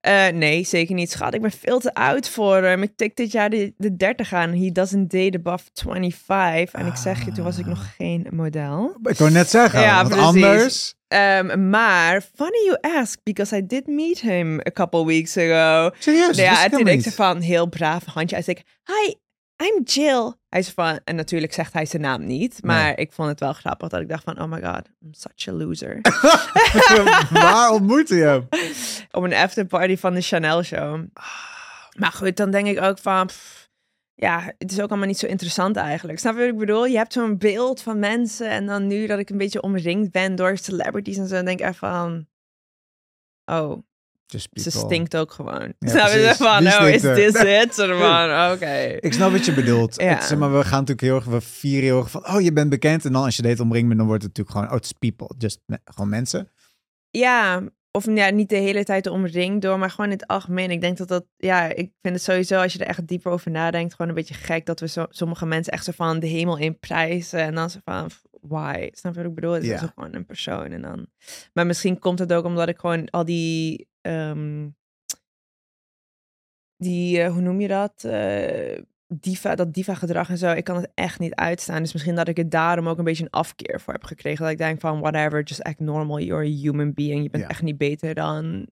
Eh, nee, zeker niet, schat. Ik ben veel te oud voor hem. Ik tik dit jaar de, de 30 aan. He doesn't date above 25. En ik zeg je, toen was ik Ah. nog geen model. Ik wou net zeggen, Ja, anders... Ehm, maar, funny you ask, because I did meet him a couple weeks ago. Serieus? Ja, en ik toen helemaal ik ze van heel braaf handje uit. Ik, hi, I'm Jill. Hij is van, en natuurlijk zegt hij zijn naam niet. Maar ik vond het wel grappig dat ik dacht van, oh my god, I'm such a loser. Waar ontmoette je hem? Op een afterparty van de Chanel show. Maar goed, dan denk ik ook van, pff, ja, het is ook allemaal niet zo interessant eigenlijk. Snap je wat ik bedoel? Je hebt zo'n beeld van mensen en dan nu dat ik een beetje omringd ben door celebrities en zo, dan denk ik echt van, oh, ze people. stinkt ook gewoon. Ja, je precies. van, oh, is stinkt this it? Soort van, oké. Ik snap wat je bedoelt. Ja. Het, zeg maar, we gaan natuurlijk heel erg, we vieren heel erg van, oh, je bent bekend. En dan als je date omringd bent, dan wordt het natuurlijk gewoon, oh, it's people. Just gewoon mensen. Ja, of ja, niet de hele tijd omringd door, maar gewoon in het algemeen. Ik denk dat dat, ja, ik vind het sowieso, als je er echt dieper over nadenkt, gewoon een beetje gek dat we zo, sommige mensen echt zo van de hemel in prijzen en dan zo van, why? Snap je wat ik bedoel? Het is gewoon een persoon en dan... Maar misschien komt het ook omdat ik gewoon al die, ehm, die, eh, hoe noem je dat? Eh, diva, dat diva gedrag en zo, ik kan het echt niet uitstaan. Dus misschien dat ik het daarom ook een beetje een afkeer voor heb gekregen. Dat ik denk van, whatever, just act normal. You're a human being. Je bent Ja. echt niet beter dan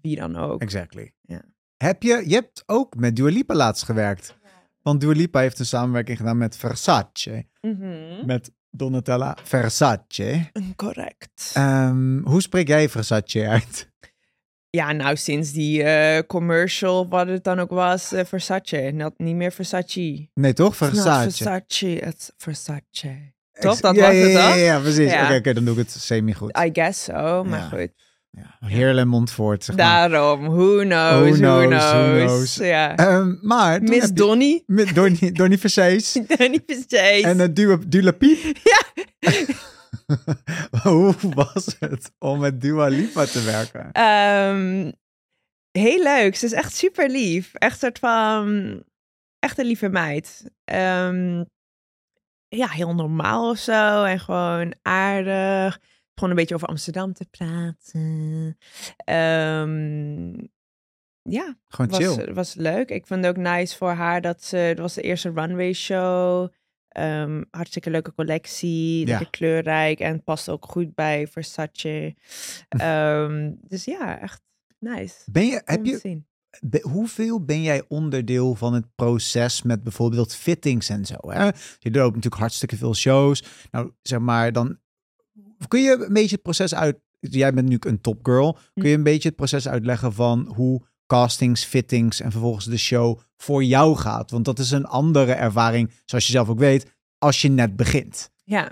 wie dan ook. Exactly. Ja. Heb je, je hebt ook met Dua Lipa laatst gewerkt. Want Dua Lipa heeft een samenwerking gedaan met Versace. Mhm. Met Donatella Versace. Correct. Ehm, hoe spreek jij Versace uit? Ja, nou, sinds die eh, commercial, wat het dan ook was, eh, Versace. Not, niet meer Versace. Nee, toch? Not Versace. Versace, it's Versace. Toch? Dat ja, was ja, het, ja, toch? Ja, ja, precies. Oké, dan doe ik het semi-goed. I guess so, maar goed. Ja. Heerlen Montfort, zeg maar. Daarom, who knows, Who who knows, who knows. Ja. Ehm, maar Miss met Donnie, Donnie Versace Donnie Versace. en uh, Dua, Dua Piep. Ja. Hoe was het om met Dua Lipa te werken? Ehm, heel leuk. Ze is echt super lief. Echt soort van... Echt een lieve meid. Ehm, ja, heel normaal of zo. En gewoon aardig. Gewoon een beetje over Amsterdam te praten. Ehm, ja, Gewoon was, chill. was leuk. Ik vond het ook nice voor haar dat ze... Het was de eerste runway show. Ehm, hartstikke leuke collectie. Lekker kleurrijk. En past ook goed bij Versace. Ehm, dus ja, echt nice. Ben je, heb je, zien. be- hoeveel ben jij onderdeel van het proces met bijvoorbeeld fittings en zo? Hè? Je loopt natuurlijk hartstikke veel shows. Nou, zeg maar, dan kun je een beetje het proces uit. Jij bent nu een topgirl. Kun je een beetje het proces uitleggen van hoe castings, fittings en vervolgens de show voor jou gaat. Want dat is een andere ervaring, zoals je zelf ook weet, als je net begint. Ja.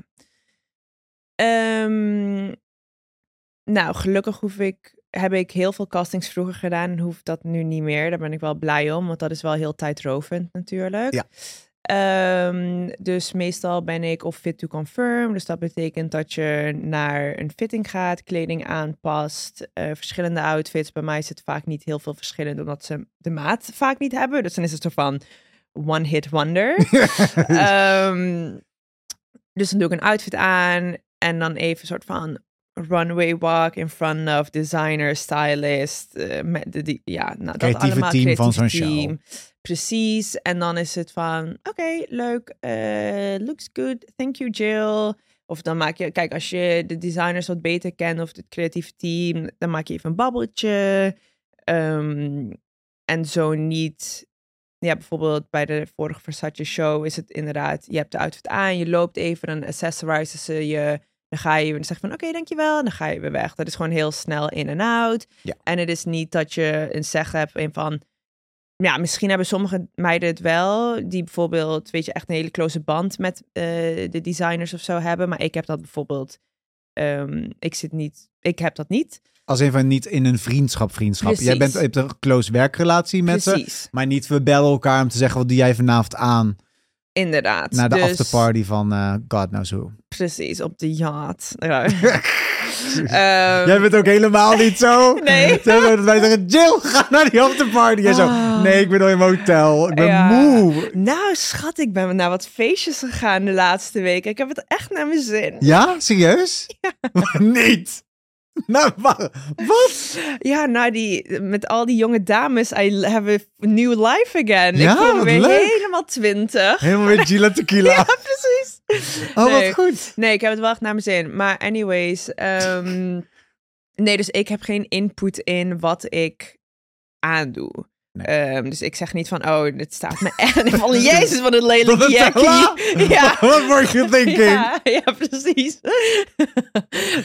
Ehm, nou, gelukkig hoef ik, heb ik heel veel castings vroeger gedaan en hoef dat nu niet meer. Daar ben ik wel blij om, want dat is wel heel tijdrovend natuurlijk. Ja. Ehm, dus meestal ben ik of fit to confirm. Dus dat betekent dat je naar een fitting gaat, kleding aanpast, eh, verschillende outfits. Bij mij is het vaak niet heel veel verschillend, omdat ze de maat vaak niet hebben. Dus dan is het zo van one hit wonder. Ehm, dus dan doe ik een outfit aan en dan even een soort van runway walk in front of designer, stylist. eh, met de, die, ja, nou, dat allemaal. team van zo'n show. Precies. En dan is het van, oké, leuk. eh, looks good. Thank you, Jill. Of dan maak je, kijk, als je de designers wat beter kent of het creatieve team, dan maak je even een babbeltje. Ehm, en zo niet. Ja, bijvoorbeeld bij de vorige Versace show is het inderdaad, je hebt de outfit aan, je loopt even, dan accessorizen ze je. Dan ga je dan zeg van oké, dankjewel. En dan ga je weer weg. Dat is gewoon heel snel in en out. Ja. En het is niet dat je een zeg hebt in van. Ja, misschien hebben sommige meiden het wel. Die bijvoorbeeld, weet je, echt een hele close band met eh, de designers of zo hebben. Maar ik heb dat bijvoorbeeld. ehm, ik zit niet. Ik heb dat niet. Als een van niet in een vriendschap, vriendschap. Jij bent, je hebt een close werkrelatie met ze, Precies. maar niet we bellen elkaar om te zeggen wat doe jij vanavond aan Inderdaad. naar de dus, afterparty van eh, God knows who. Precies, op de yacht. Ja. Ehm, Jij bent ook helemaal niet zo. Nee. Dat wij zeggen, Jill, ga naar die afterparty. Jij zo, Ah. nee, ik ben nog in mijn hotel. Ik ben Ja. moe. Nou, schat, ik ben naar wat feestjes gegaan de laatste weken. Ik heb het echt naar mijn zin. Ja, serieus? niet. Nou, wa- wat? Ja, nou, die, met al die jonge dames, I have a new life again. Ja, ik voel me wat weer leuk. helemaal twintig. Helemaal weer Gila Tequila. Ja, precies. oh, nee. wat goed. Nee, ik heb het wel echt naar mijn zin. Maar anyways, ehm, nee, dus ik heb geen input in wat ik aandoe. Nee. Ehm, dus ik zeg niet van, oh, dit staat me echt van, jezus, wat een lelijk Wat een jackie. Ja. What were you thinking? Ja, ja, precies.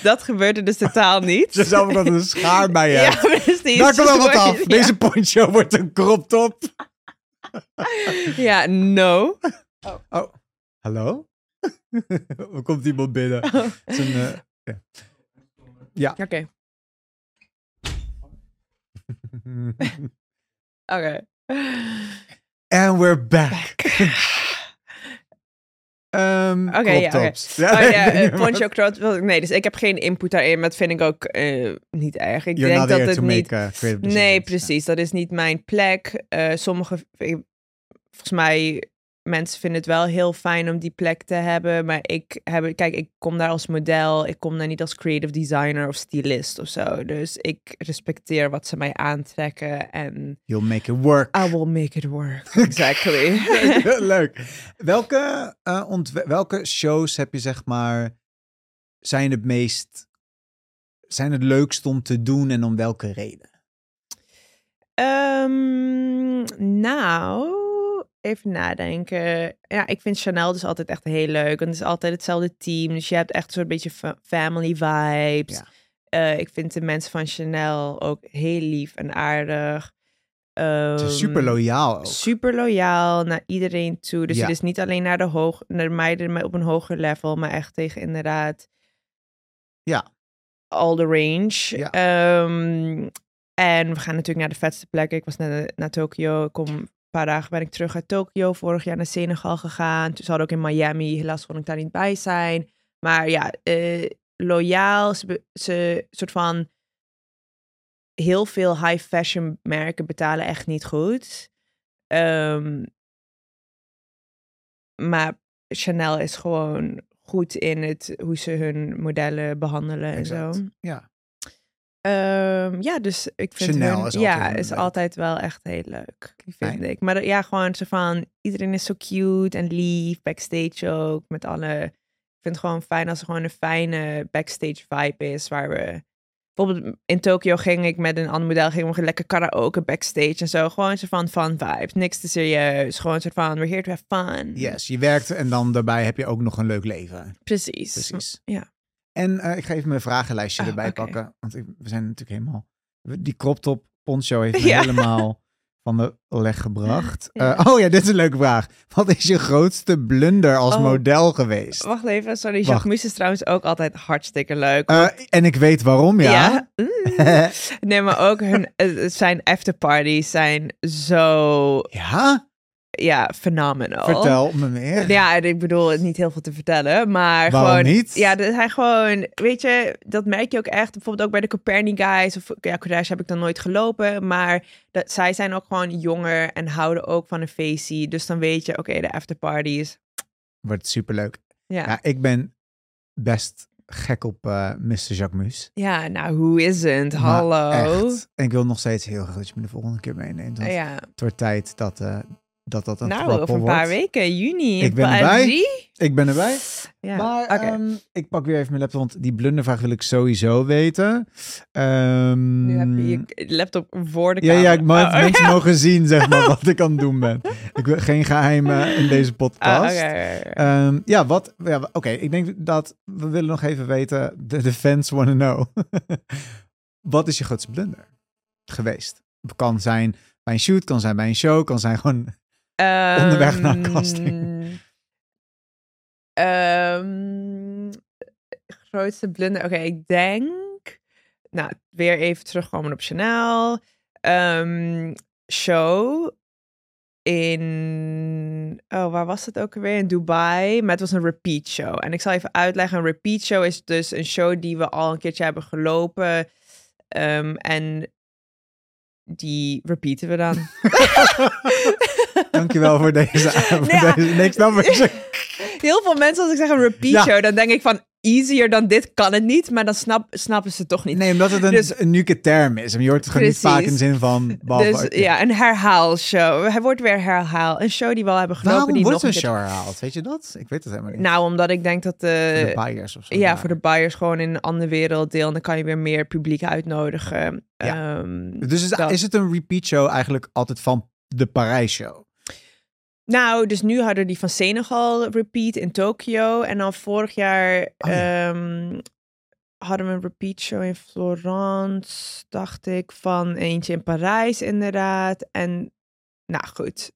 dat gebeurde dus totaal niet. Je zou ook een schaar bij je Ja, precies. Daar komt wel wat af. ja. Deze poncho wordt een crop top. Ja, no. Oh, hallo? er komt iemand binnen. Oh. Een, eh, ja. Oké, oké. And we're back. Ehm Oké, ja, tops. Oh ja, nee, eh, nee, poncho crop. Nee, dus ik heb geen input daarin, maar dat vind ik ook eh, niet erg. Ik You're denk dat het niet... uh, creative Nee, precies. Dat is niet mijn plek. Eh, sommige, volgens mij, mensen vinden het wel heel fijn om die plek te hebben. Maar ik heb, kijk, ik kom daar als model. Ik kom daar niet als creative designer of stylist of zo. Dus ik respecteer wat ze mij aantrekken en You'll make it work. I will make it work. Exactly. Leuk. Welke, ontwe- welke shows heb je zeg maar zijn het meest zijn het leukst om te doen en om welke reden? Ehm, nou, even nadenken. Ja, ik vind Chanel dus altijd echt heel leuk. Want het is altijd hetzelfde team. Dus je hebt echt een soort beetje fa- family vibes. Ja. Eh, ik vind de mensen van Chanel ook heel lief en aardig. Is super loyaal ook. Super loyaal naar iedereen toe. Dus Ja. het is niet alleen naar de, hoog, naar de meiden op een hoger level, maar echt tegen inderdaad Ja. all the range. Ja. Ehm, en we gaan natuurlijk naar de vetste plekken. Ik was net naar Tokio. Ik kom paar dagen ben ik terug uit Tokio. Vorig jaar naar Senegal gegaan. Toen zat ook in Miami. Helaas kon ik daar niet bij zijn. Maar ja, eh, loyaal. Ze, ze soort van heel veel high fashion merken betalen echt niet goed. Ehm, maar Chanel is gewoon goed in het hoe ze hun modellen behandelen en zo. Ja. Ehm, ja, dus ik vind Chanel hun, is ja, altijd is leuk. altijd wel echt heel leuk, vind Fijn. ik. Maar ja, gewoon zo van, iedereen is zo cute en lief, backstage ook, met alle... Ik vind het gewoon fijn als er gewoon een fijne backstage vibe is, waar we... Bijvoorbeeld in Tokio ging ik met een ander model, gingen we lekker karaoke backstage en zo. Gewoon zo van fun vibes, niks te serieus. Gewoon zo van, we're here to have fun. Yes, je werkt en dan daarbij heb je ook nog een leuk leven. Precies. Precies. Ja. En eh, ik ga even mijn vragenlijstje Oh, erbij pakken. Want ik- we zijn natuurlijk helemaal... Die crop top poncho heeft me Ja. helemaal van de leg gebracht. Ja. Eh, oh ja, dit is een leuke vraag. Wat is je grootste blunder als Oh. model geweest? Wacht even, sorry. Jacques is trouwens ook altijd hartstikke leuk. Eh, en ik weet waarom, ja. Oeh. Nee, maar ook hun, zijn afterparties zijn zo, ja? Ja, phenomenal. Vertel me meer. Ja, en ik bedoel niet heel veel te vertellen, maar Waarom gewoon... niet? Ja, er zijn gewoon, weet je, dat merk je ook echt. Bijvoorbeeld ook bij de Coperni guys, of ja, Courage heb ik dan nooit gelopen, maar dat, zij zijn ook gewoon jonger en houden ook van een feestje. Dus dan weet je, oké, de afterparties. Wordt superleuk. Ja. Ja, ik ben best gek op eh Mr. Jacques Mus. ja, nou, hoe is het? Hallo. echt. En ik wil nog steeds heel graag dat je me de volgende keer meeneemt. Want Ja, het wordt tijd dat eh, dat, dat een nou, over een paar wordt. weken, juni. Ik ben erbij. Ik ben erbij. Ja, Maar ehm, ik pak weer even mijn laptop, want die blundervraag wil ik sowieso weten. Ehm, nu heb je je laptop voor de ja, camera. ja, ik mag, Oh, mensen ja. mogen zien zeg maar, wat ik aan het doen ben. Ik wil geen geheimen in deze Ah, podcast. Ehm, ja, wat? Ja, Oké, ik denk dat we willen nog even weten. De, de fans want to know. wat is je grootste blunder geweest? Kan zijn bij een shoot, kan zijn bij een show, kan zijn gewoon. Onderweg naar Ehm, casting. ehm, grootste blunder. Oké, ik denk. Nou, weer even terugkomen op Chanel. Ehm, show in. Oh, waar was het ook alweer? In Dubai. Maar het was een repeat show. En ik zal even uitleggen. Een repeat show is dus een show die we al een keertje hebben gelopen. Ehm, en die repeaten we dan. Dankjewel voor deze. Ja. deze zegt. Heel veel mensen, als ik zeg een repeat Ja. show, dan denk ik van easier dan dit kan het niet, maar dan snap, snappen ze het toch niet. Nee, omdat het een, Dus- term is. En je hoort het gewoon niet vaak in de zin van. behalve- dus ja, een herhaalshow. Hij wordt weer herhaal. Een show die we al hebben gelopen. Waarom die wordt nog een show herhaald? Weet je dat? Ik weet het helemaal niet. Nou, omdat ik denk dat de, voor de buyers of zo. ja, voor de buyers gewoon in een andere wereld deel. En dan kan je weer meer publiek uitnodigen. Ja. Ehm, Dus is, dat. is het een repeat show eigenlijk altijd van de Parijs show? Nou, dus nu hadden die van Senegal repeat in Tokio. En dan vorig jaar Oh ja. ehm, hadden we een repeat show in Florence, dacht ik. Van eentje in Parijs inderdaad. En nou goed,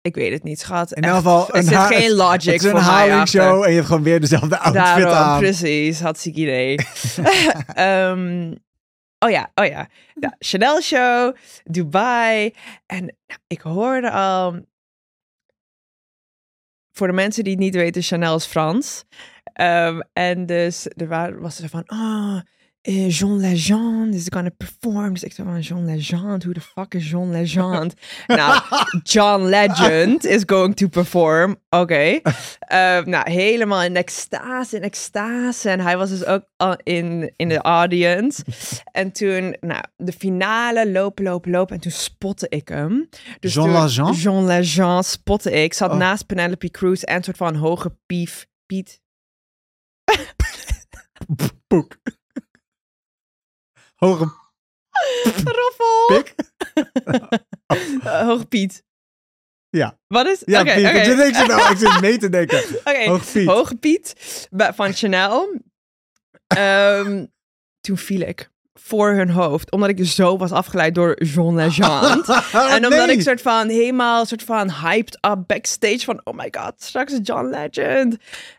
ik weet het niet, schat. In elk geval, er zit geen logic Het is een achter. en je hebt gewoon weer dezelfde outfit Daarom, aan. precies. Hartstikke idee. Ehm, oh ja, oh ja. ja. Chanel show, Dubai. En nou, ik hoorde al... Voor de mensen die het niet weten, Chanel is Frans. Ehm, en dus er wa- was er van... Oh, eh, Jean Legend is gonna perform. Dus ik dacht van, Jean Legend? Who the fuck is Jean Legend? nou, John Legend is going to perform. Oké. Ehm, nou, helemaal in extase, in extase. En hij was dus ook in, in de audience. En toen, nou, de finale, lopen, lopen, lopen. En toen spotte ik hem. Dus Jean Legend? Jean Legend spotte ik. Zat Oh. naast Penelope Cruz en een soort van hoge pief, Piet. Hoge Roffel! pik. Eh, Piet. Ja. Wat is? Ja, Piet. oké. Ik, zit, nou- ik zit mee te denken. Oké, Hoge Piet. Hoge Piet van Chanel. Ehm, toen viel ik voor hun hoofd, omdat ik zo was afgeleid door Jean Legend. en omdat ik soort van helemaal soort van hyped up backstage van oh my god, straks is John Legend.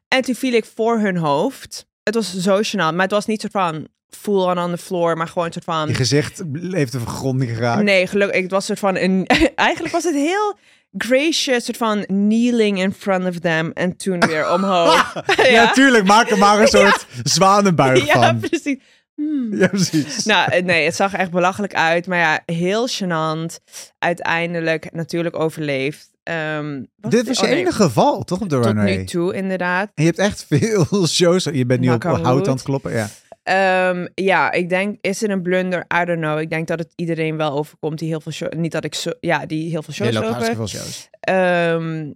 En toen viel ik voor hun hoofd. Het was zo gênant, maar het was niet soort van full on on the floor, maar gewoon een soort van Je gezicht heeft de vergronding geraakt. Nee, gelukkig. Het was een soort van een. Eigenlijk was het heel gracious, soort van kneeling in front of them en toen weer omhoog. Ja, tuurlijk. Maak er maar een soort zwanenbuig ja, van. precies. Hmm. Ja, precies. Nou, eh, nee, het zag er echt belachelijk uit. Maar ja, heel gênant. Uiteindelijk natuurlijk overleefd. Ehm, Dit was oh, je nee, enige geval, toch, op de Tot runway? nu toe, inderdaad. En je hebt echt veel shows. Je bent nu op hout aan het kloppen. Ja. Ehm, ja, ik denk, is het een blunder? I don't know. Ik denk dat het iedereen wel overkomt die heel veel shows... Niet dat ik zo... Ja, die heel veel Je shows loopt lopen. hartstikke veel shows. Ehm,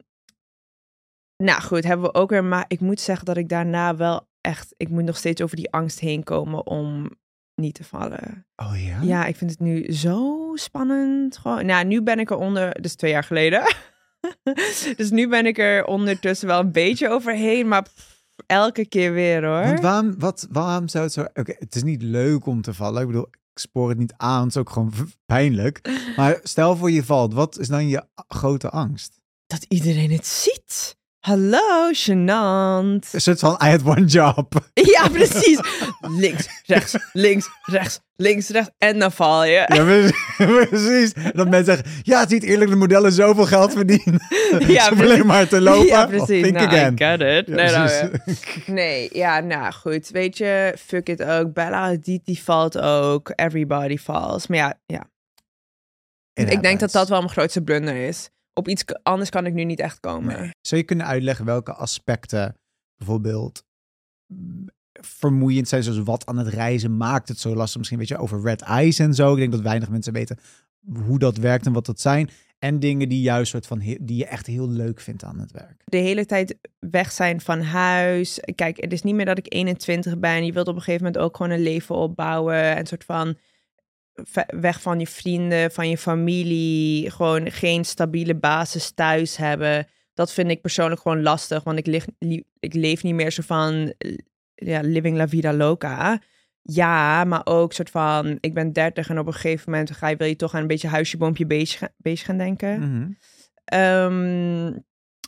nou goed, hebben we ook weer. Maar ik moet zeggen dat ik daarna wel echt. Ik moet nog steeds over die angst heen komen om niet te vallen. Oh ja? Ja, ik vind het nu zo spannend. Gewoon. Nou, nu ben ik er onder. Dus twee jaar geleden. dus nu ben ik er ondertussen wel een beetje overheen. Maar pff, elke keer weer hoor. Want waarom, wat, waarom zou het zo... Oké, het is niet leuk om te vallen. Ik bedoel, spoor het niet aan. Het is ook gewoon pijnlijk. Maar stel voor je valt. Wat is dan je grote angst? Dat iedereen het ziet. Hallo, gênant. Een soort van, I had one job. Ja, precies. Links, rechts, links, rechts, links, rechts. En dan val je. Ja, precies. Dat mensen zeggen, ja, het is niet eerlijk dat modellen zoveel geld verdienen. Ja, alleen maar te lopen. Ja, precies. think Nou, again. I get it. Ja, nee, nou, ja. nee, ja, nou goed. Weet je, fuck it ook. Bella Hadid, die valt ook. Everybody falls. Maar ja, ja. It ik denk dat dat wel mijn grootste blunder is. Op iets anders kan ik nu niet echt komen. Nee. Zou je kunnen uitleggen welke aspecten bijvoorbeeld mm, vermoeiend zijn, zoals wat aan het reizen maakt het zo lastig? Misschien weet je over red eyes en zo. Ik denk dat weinig mensen weten hoe dat werkt en wat dat zijn. En dingen die juist soort van die je echt heel leuk vindt aan het werk. de hele tijd weg zijn van huis. Kijk, het is niet meer dat ik 21 ben. Je wilt op een gegeven moment ook gewoon een leven opbouwen. Een soort van weg van je vrienden, van je familie. Gewoon geen stabiele basis thuis hebben. Dat vind ik persoonlijk gewoon lastig. Want ik, lig, li- ik leef niet meer zo van eh, ja, living la vida loca. Ja, maar ook soort van, ik ben 30 en op een gegeven moment ga je, wil je toch aan een beetje huisje, boompje, bezig gaan denken. Mhm. Ehm,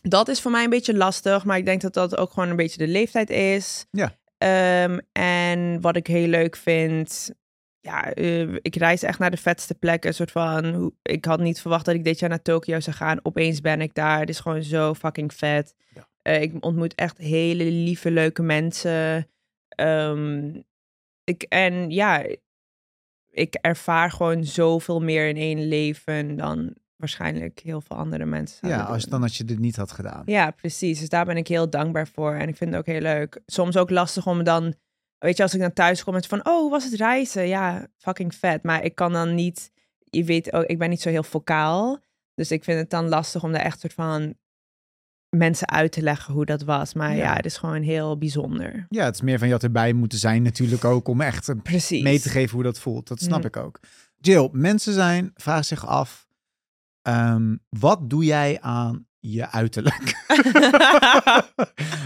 dat is voor mij een beetje lastig, maar ik denk dat dat ook gewoon een beetje de leeftijd is. Ja. Ehm, en wat ik heel leuk vind, ja, eh, ik reis echt naar de vetste plekken. Een soort van, ik had niet verwacht dat ik dit jaar naar Tokio zou gaan. Opeens ben ik daar. Het is gewoon zo fucking vet. Ja. Eh, ik ontmoet echt hele lieve, leuke mensen. Ehm, ik, en ja, ik ervaar gewoon zoveel meer in één leven dan waarschijnlijk heel veel andere mensen. Ja, als, dan als je dit niet had gedaan. Ja, precies. Dus daar ben ik heel dankbaar voor. En ik vind het ook heel leuk. Soms ook lastig om dan, weet je, als ik dan thuis kom met van, oh, was het reizen? Ja, fucking vet. Maar ik kan dan niet, je weet ook, ik ben niet zo heel vocaal. Dus ik vind het dan lastig om daar echt soort van mensen uit te leggen hoe dat was. Maar ja, Ja. het is gewoon heel bijzonder. Ja, het is meer van je had erbij moeten zijn natuurlijk ook om echt Precies. mee te geven hoe dat voelt. Dat snap Mm. ik ook. Jill, mensen zijn, vragen zich af, ehm, wat doe jij aan je uiterlijk?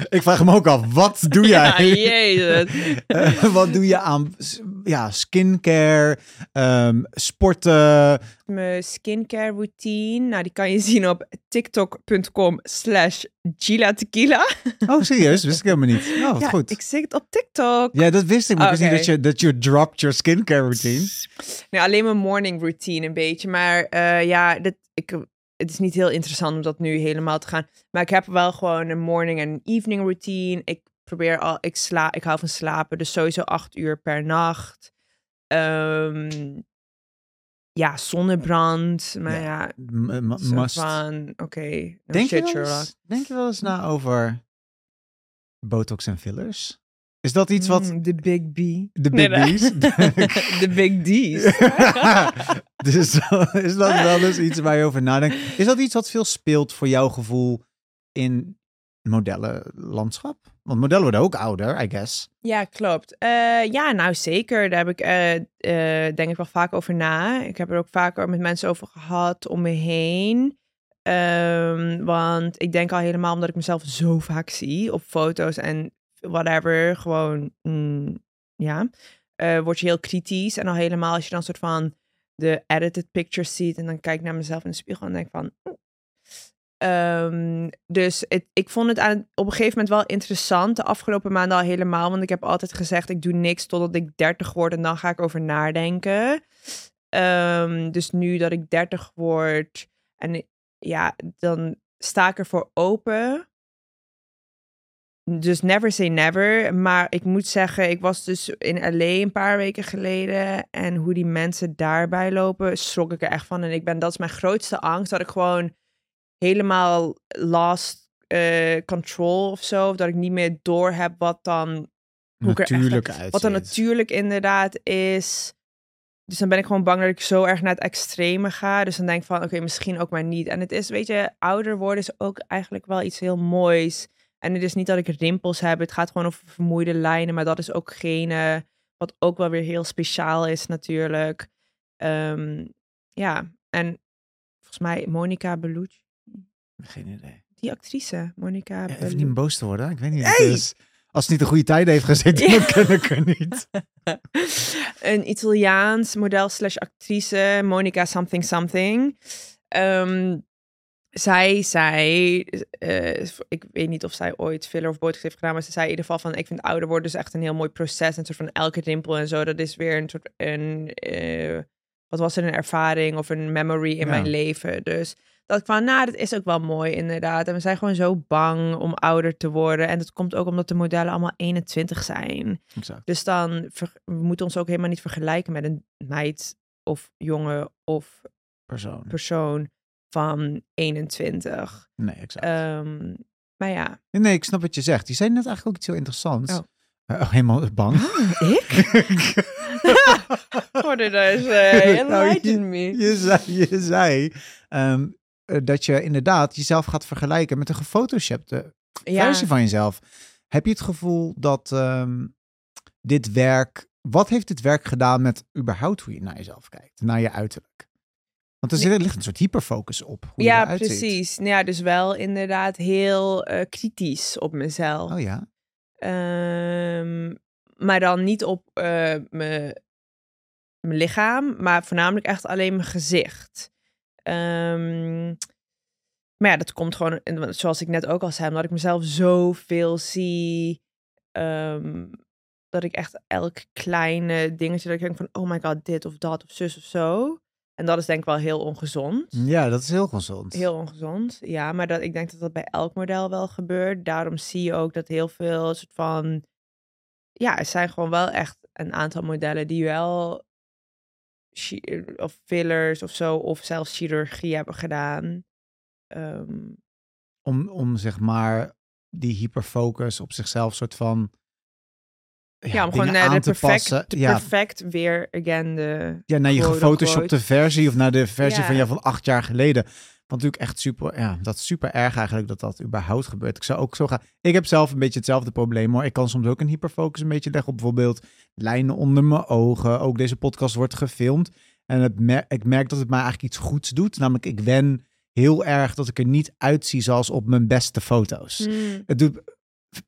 ik vraag hem ook af, wat doe jij? Ja, jezus. Eh, wat doe je aan ja, skincare, ehm, sporten? Mijn skincare routine, nou die kan je zien op tiktok.com slash Gila Tequila. Oh, serieus? Wist ik helemaal niet. Oh, wat Ja, goed. ik zit op TikTok. Ja, dat wist ik, maar ik wist niet dat je, dat je dropped your skincare routine. Nee, alleen mijn morning routine een beetje. Maar eh, ja, dit, ik, het is niet heel interessant om dat nu helemaal te gaan. Maar ik heb wel gewoon een morning en evening routine. Ik probeer al, ik sla, ik hou van slapen, dus sowieso acht uur per nacht. Ehm, ja, zonnebrand. Maar Ja, ja, must. van, oké. no Denk, je shit, wel Sherlock. eens, denk je wel eens na over botox en fillers? Is dat iets wat... Mm, De big B. De big nee. B's? De big D's. dus is dat wel eens iets waar je over nadenkt? Is dat iets wat veel speelt voor jouw gevoel in modellenlandschap? Want modellen worden ook ouder, I guess. Ja, klopt. Eh, ja, nou zeker. Daar heb ik eh, eh, denk ik wel vaak over na. Ik heb er ook vaker met mensen over gehad om me heen. Ehm, want ik denk al helemaal omdat ik mezelf zo vaak zie op foto's en whatever. Gewoon, mm, ja. eh, word je heel kritisch. En al helemaal als je dan soort van de edited pictures ziet. En dan kijk ik naar mezelf in de spiegel en denk van... Ehm, dus het, ik vond het aan, op een gegeven moment wel interessant. De afgelopen maanden al helemaal. Want ik heb altijd gezegd, ik doe niks totdat ik 30 word. En dan ga ik over nadenken. Ehm, dus nu dat ik 30 word. En ja, dan sta ik ervoor open. Dus never say never. Maar ik moet zeggen, ik was dus in LA een paar weken geleden. En hoe die mensen daarbij lopen, schrok ik er echt van. En ik ben, dat is mijn grootste angst. Dat ik gewoon helemaal lost eh, control of zo. Of dat ik niet meer door heb wat dan, echt- Natuurlijk wat dan natuurlijk inderdaad is. Dus dan ben ik gewoon bang dat ik zo erg naar het extreme ga. Dus dan denk ik van, oké, misschien ook maar niet. En het is, weet je, ouder worden is ook eigenlijk wel iets heel moois. En het is niet dat ik rimpels heb. Het gaat gewoon over vermoeide lijnen. Maar dat is ook gene wat ook wel weer heel speciaal is natuurlijk. Ehm, ja, en volgens mij Monica Bellucci. Geen idee. Die actrice, Monica Ja, even niet boos te worden. Ik weet niet. Hey! Het is, Als het niet een goede tijd heeft gezeten, Ja. dan ken ik er niet. een Italiaans model slash actrice, Monica something something. Ehm, zij zei, eh, ik weet niet of zij ooit filler of botox heeft gedaan, maar ze zei in ieder geval van, ik vind ouder worden dus echt een heel mooi proces. Een soort van elke rimpel en zo, dat is weer een soort, een, eh, wat was er, een ervaring of een memory in Ja. mijn leven. Dus dat ik van, nou, dat is ook wel mooi inderdaad. En we zijn gewoon zo bang om ouder te worden. En dat komt ook omdat de modellen allemaal 21 zijn. Exact. Dus dan, ver- we moeten ons ook helemaal niet vergelijken met een meid of jongen of Persoon. persoon van 21. Nee, exact. Ehm, maar ja. nee, ik snap wat je zegt. Die zei net eigenlijk ook iets heel interessants. Oh. Eh, oh, helemaal bang. Ik? What did I say? Nou, Enlighten me. Je zei, je zei eh, dat je inderdaad jezelf gaat vergelijken met een gefotoshopte Ja, versie van jezelf. Heb je het gevoel dat ehm, dit werk... Wat heeft dit werk gedaan met überhaupt hoe je naar jezelf kijkt? Naar je uiterlijk? Want er zit- ligt een soort hyperfocus op hoe ja precies. Nou Ja, dus wel inderdaad heel eh, kritisch op mezelf. Oh ja? Ehm, maar dan niet op eh, mijn lichaam, maar voornamelijk echt alleen mijn gezicht. Ehm, maar ja, dat komt gewoon, zoals ik net ook al zei, omdat ik mezelf zoveel zie. ehm, dat ik echt elk kleine dingetje, dat ik denk van, oh my god, dit of dat of zus of zo. En dat is denk ik wel heel ongezond. Ja, dat is heel gezond. Heel ongezond, ja. Maar dat, ik denk dat dat bij elk model wel gebeurt. Daarom zie je ook dat heel veel soort van... Ja, er zijn gewoon wel echt een aantal modellen die wel... Of fillers of zo, of zelfs chirurgie hebben gedaan. Ehm, om, om zeg maar die hyperfocus op zichzelf soort van ja, om gewoon naar aan de te perfect, passen. de Ja, perfect weer again de... ja, naar je gefotoshopte versie of naar de versie Ja. van jou van acht jaar geleden. Want natuurlijk echt super, ja, dat is super erg eigenlijk dat dat überhaupt gebeurt. Ik zou ook zo gaan. Ik heb zelf een beetje hetzelfde probleem hoor. Ik kan soms ook een hyperfocus een beetje leggen op bijvoorbeeld lijnen onder mijn ogen. Ook deze podcast wordt gefilmd. En het mer- ik merk dat het mij eigenlijk iets goeds doet. Namelijk, ik wen heel erg dat ik er niet uitzie zoals op mijn beste foto's. Hmm, Het doet,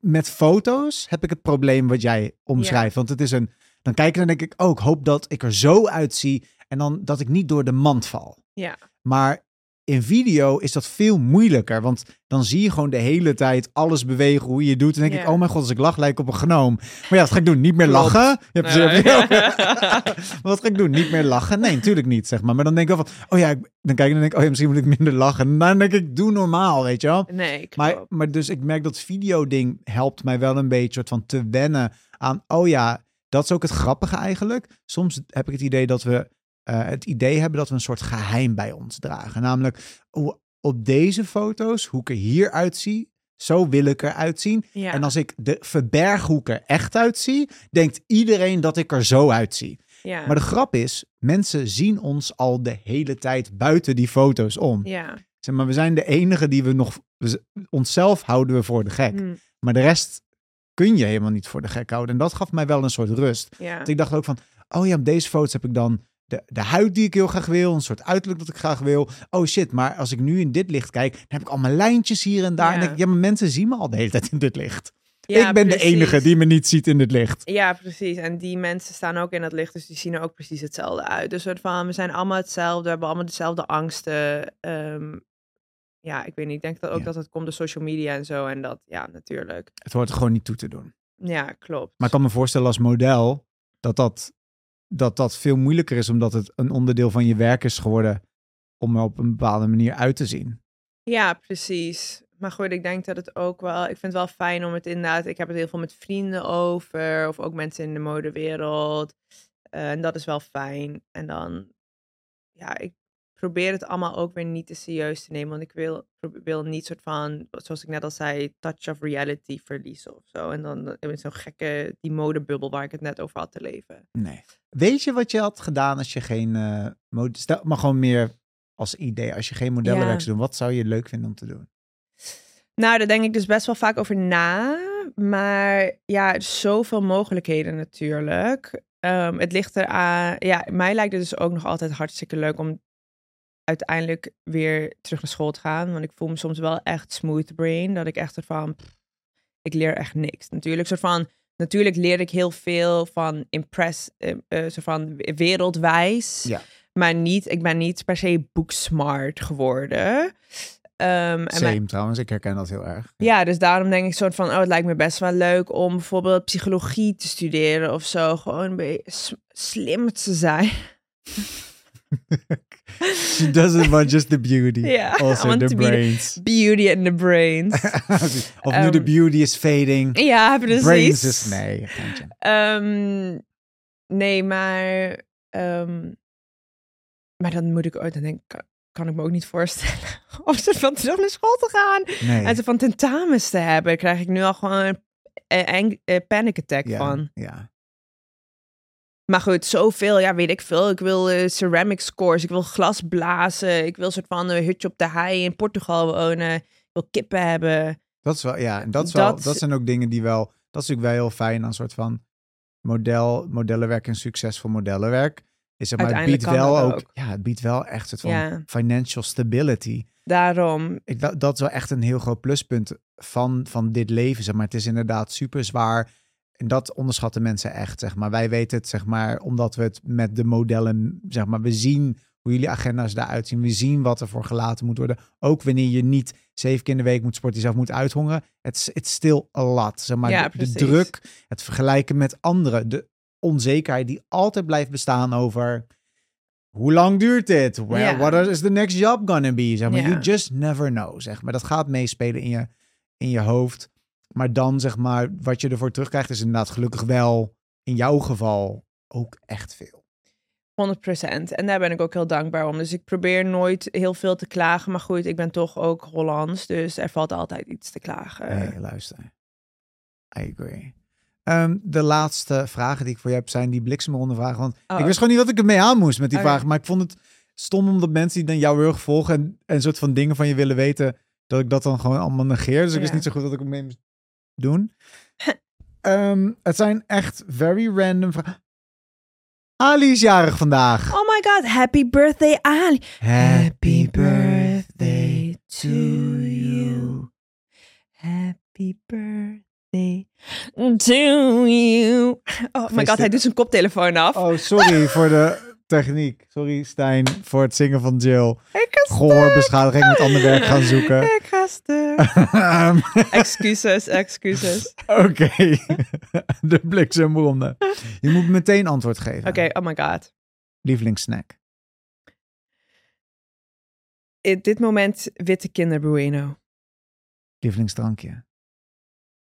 met foto's heb ik het probleem wat jij omschrijft. Want het is een. Dan kijk ik en dan denk ik ook, hoop dat ik er zo uitzie. En dan dat ik niet door de mand val. ja, Maar in video is dat veel moeilijker. Want dan zie je gewoon de hele tijd alles bewegen, hoe je het doet. En dan denk ik, oh mijn god, als ik lach, lijk op een genoom. Maar ja, wat ga ik doen? Niet meer lachen? Je hebt Nee. wat ga ik doen? Niet meer lachen? Nee, natuurlijk niet, zeg maar. Maar dan denk ik wel van, oh ja, ik- dan kijk ik en denk ik, oh ja, misschien moet ik minder lachen. En dan denk ik, doe normaal, weet je wel. nee, Maar, maar dus ik merk dat video-ding helpt mij wel een beetje soort van te wennen aan, oh ja, dat is ook het grappige eigenlijk. Soms heb ik het idee dat we het idee hebben dat we een soort geheim bij ons dragen. Namelijk, oh, op deze foto's, hoe ik er hier uitzie, zo wil ik eruit zien. ja. En als ik de verberghoek er echt uitzie, denkt iedereen dat ik er zo uitzie. ja. Maar de grap is, mensen zien ons al de hele tijd buiten die foto's om. ja. Zeg maar, we zijn de enige die we nog... onszelf houden we voor de gek. Hmm, Maar de rest kun je helemaal niet voor de gek houden. En dat gaf mij wel een soort rust. ja. Want ik dacht ook van... Oh ja, op deze foto's heb ik dan de, de huid die ik heel graag wil. Een soort uiterlijk dat ik graag wil. Oh shit, maar als ik nu in dit licht kijk... dan heb ik allemaal lijntjes hier en daar. En denk ik, ja, maar mensen zien me al de hele tijd in dit licht. Ja, ik ben precies. de enige die me niet ziet in dit licht. Ja, precies. En die mensen staan ook in het licht, dus die zien er ook precies hetzelfde uit. Dus soort van, we zijn allemaal hetzelfde, we hebben allemaal dezelfde angsten. Ehm, ja, ik weet niet. Ik denk dat ook Ja. dat het komt door social media en zo. En dat, ja, natuurlijk. Het hoort er gewoon niet toe te doen. Ja, klopt. Maar ik kan me voorstellen als model dat dat, dat dat veel moeilijker is, omdat het een onderdeel van je werk is geworden om er op een bepaalde manier uit te zien. Ja, precies. Maar goed, ik denk dat het ook wel... Ik vind het wel fijn om het inderdaad... Ik heb het heel veel met vrienden over. Of ook mensen in de modewereld. Eh, en dat is wel fijn. En dan... Ja, ik probeer het allemaal ook weer niet te serieus te nemen. Want ik wil, wil niet soort van... Zoals ik net al zei... Touch of reality verliezen of zo. En dan in zo'n gekke... Die modebubbel waar ik het net over had te leven. Nee. Weet je wat je had gedaan als je geen eh mode... Stel, maar gewoon meer als idee. Als je geen modellenwerk Ja. zou doen, wat zou je leuk vinden om te doen? Nou, daar denk ik dus best wel vaak over na. Maar ja, zoveel mogelijkheden natuurlijk. Ehm, het ligt eraan. Ja, mij lijkt het dus ook nog altijd hartstikke leuk om uiteindelijk weer terug naar school te gaan. Want ik voel me soms wel echt smooth brain. Dat ik echt ervan. pff, ik leer echt niks. Natuurlijk, soort van, natuurlijk leer ik heel veel van impress, eh, eh, soort van wereldwijs. Ja. Maar niet, ik ben niet per se boeksmart geworden. En mijn- Same trouwens, ik herken dat heel erg. ja, dus daarom denk ik soort van, oh, het lijkt me best wel leuk om bijvoorbeeld psychologie te studeren of zo. Gewoon een beetje slim te zijn. She doesn't want just the beauty, also want the to be the- brains. Beauty in the brains. of nu de Ehm, beauty is fading, ja, precies. brains is... Nee. Ehm, nee, maar... ehm, maar dan moet ik ooit, dan denk ik, kan, ik me ook niet voorstellen om ze van terug naar school te gaan. Nee. En ze van tentamens te hebben, krijg ik nu al gewoon een panic attack ja, van. Ja. Maar goed, zoveel, ja, weet ik veel. Ik wil eh, ceramics course, ik wil glas blazen, ik wil een soort van een hutje op de hei in Portugal wonen, ik wil kippen hebben. Dat is wel, ja, en dat, is wel, Dat- dat zijn ook dingen die wel, dat is natuurlijk wel heel fijn aan een soort van model, modellenwerk en succesvol modellenwerk. Is het, maar het biedt wel ook, ja, het biedt wel echt het van Ja. financial stability. Daarom, Ik, dat, dat is wel echt een heel groot pluspunt van, van dit leven, zeg maar. Het is inderdaad super zwaar. En dat onderschatten mensen echt, zeg maar. Wij weten het, zeg maar, omdat we het met de modellen, zeg maar, we zien hoe jullie agenda's eruit zien. We zien wat er voor gelaten moet worden. Ook wanneer je niet zeven keer in de week moet sporten, jezelf moet uithongeren. Het is it's still a lot, zeg maar. Ja, de, druk, het vergelijken met anderen, de onzekerheid die altijd blijft bestaan over... Hoe lang duurt dit? What is the next job gonna be? Zeg maar, you just never know, zeg maar. Dat gaat meespelen in je, in je hoofd. Maar dan, zeg maar, wat je ervoor terugkrijgt is inderdaad gelukkig wel, in jouw geval, ook echt veel. 100%. En daar ben ik ook heel dankbaar om. Dus ik probeer nooit heel veel te klagen. Maar goed, ik ben toch ook Hollands, dus er valt altijd iets te klagen. Hey, luister. I agree. Ehm, de laatste vragen die ik voor je heb zijn die bliksemronde vragen. Want Oh. ik wist gewoon niet wat ik ermee aan moest met die Oké. vragen. Maar ik vond het stom omdat mensen die dan jouw heel volgen en, en soort van dingen van je willen weten, dat ik dat dan gewoon allemaal negeer. Dus ik wist Ja. niet zo goed wat ik ermee moest doen. Ehm, het zijn echt very random vragen. Ali is jarig vandaag. Oh my god, happy birthday Ali. Happy birthday to you. Happy birthday to you. Oh my god, hij doet zijn koptelefoon af. Oh, sorry voor de techniek. Sorry Stijn voor het zingen van Jill. Ik ga stuk. Gehoorbeschadiging met ander werk gaan zoeken. Ik ga stuk. Ehm, excuses, excuses. Oké, de bliksemronde. Je moet meteen antwoord geven. Oké, oh my god. Lievelingssnack. In dit moment witte kinder bueno. Lievelingsdrankje.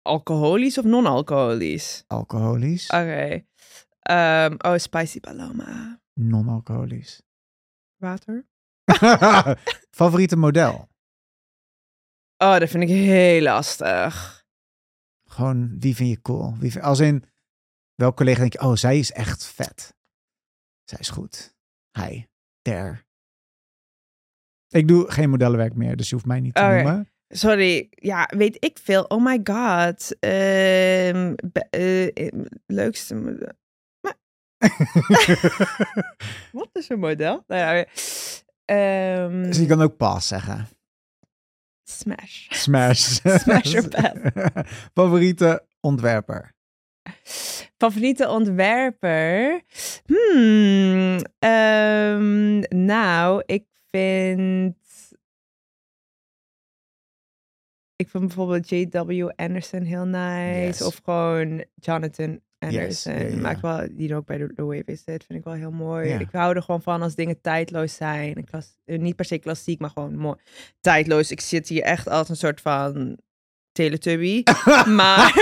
Alcoholisch of non-alcoholisch? Alcoholisch. Oké. Ehm, oh, spicy paloma. Non-alcoholisch. Water? Favoriete model? Oh, dat vind ik heel lastig. Gewoon, wie vind je cool? Wie vind- als in, welk collega denk je, oh, zij is echt vet. Zij is goed. Hij, der. Ik doe geen modellenwerk meer, dus je hoeft mij niet te noemen. Sorry, ja, weet ik veel. Oh my god. Ehm, be- eh, leukste Wat is een model? Nou ja, ehm, dus je kan ook pas zeggen. smash. Smash. Smash or pass. Favoriete ontwerper? Favoriete ontwerper? Hmm, ehm, nou, ik vind... Ik vind bijvoorbeeld J.W. Anderson heel nice. Yes. Of gewoon Jonathan Anderson. ja, ja, ja. Maakt wel, die ook bij de, de Wave is. Dat vind ik wel heel mooi. Ja. Ik hou er gewoon van als dingen tijdloos zijn. En klas- eh, niet per se klassiek, maar gewoon mooi. Tijdloos. Ik zit hier echt als een soort van Teletubby. maar...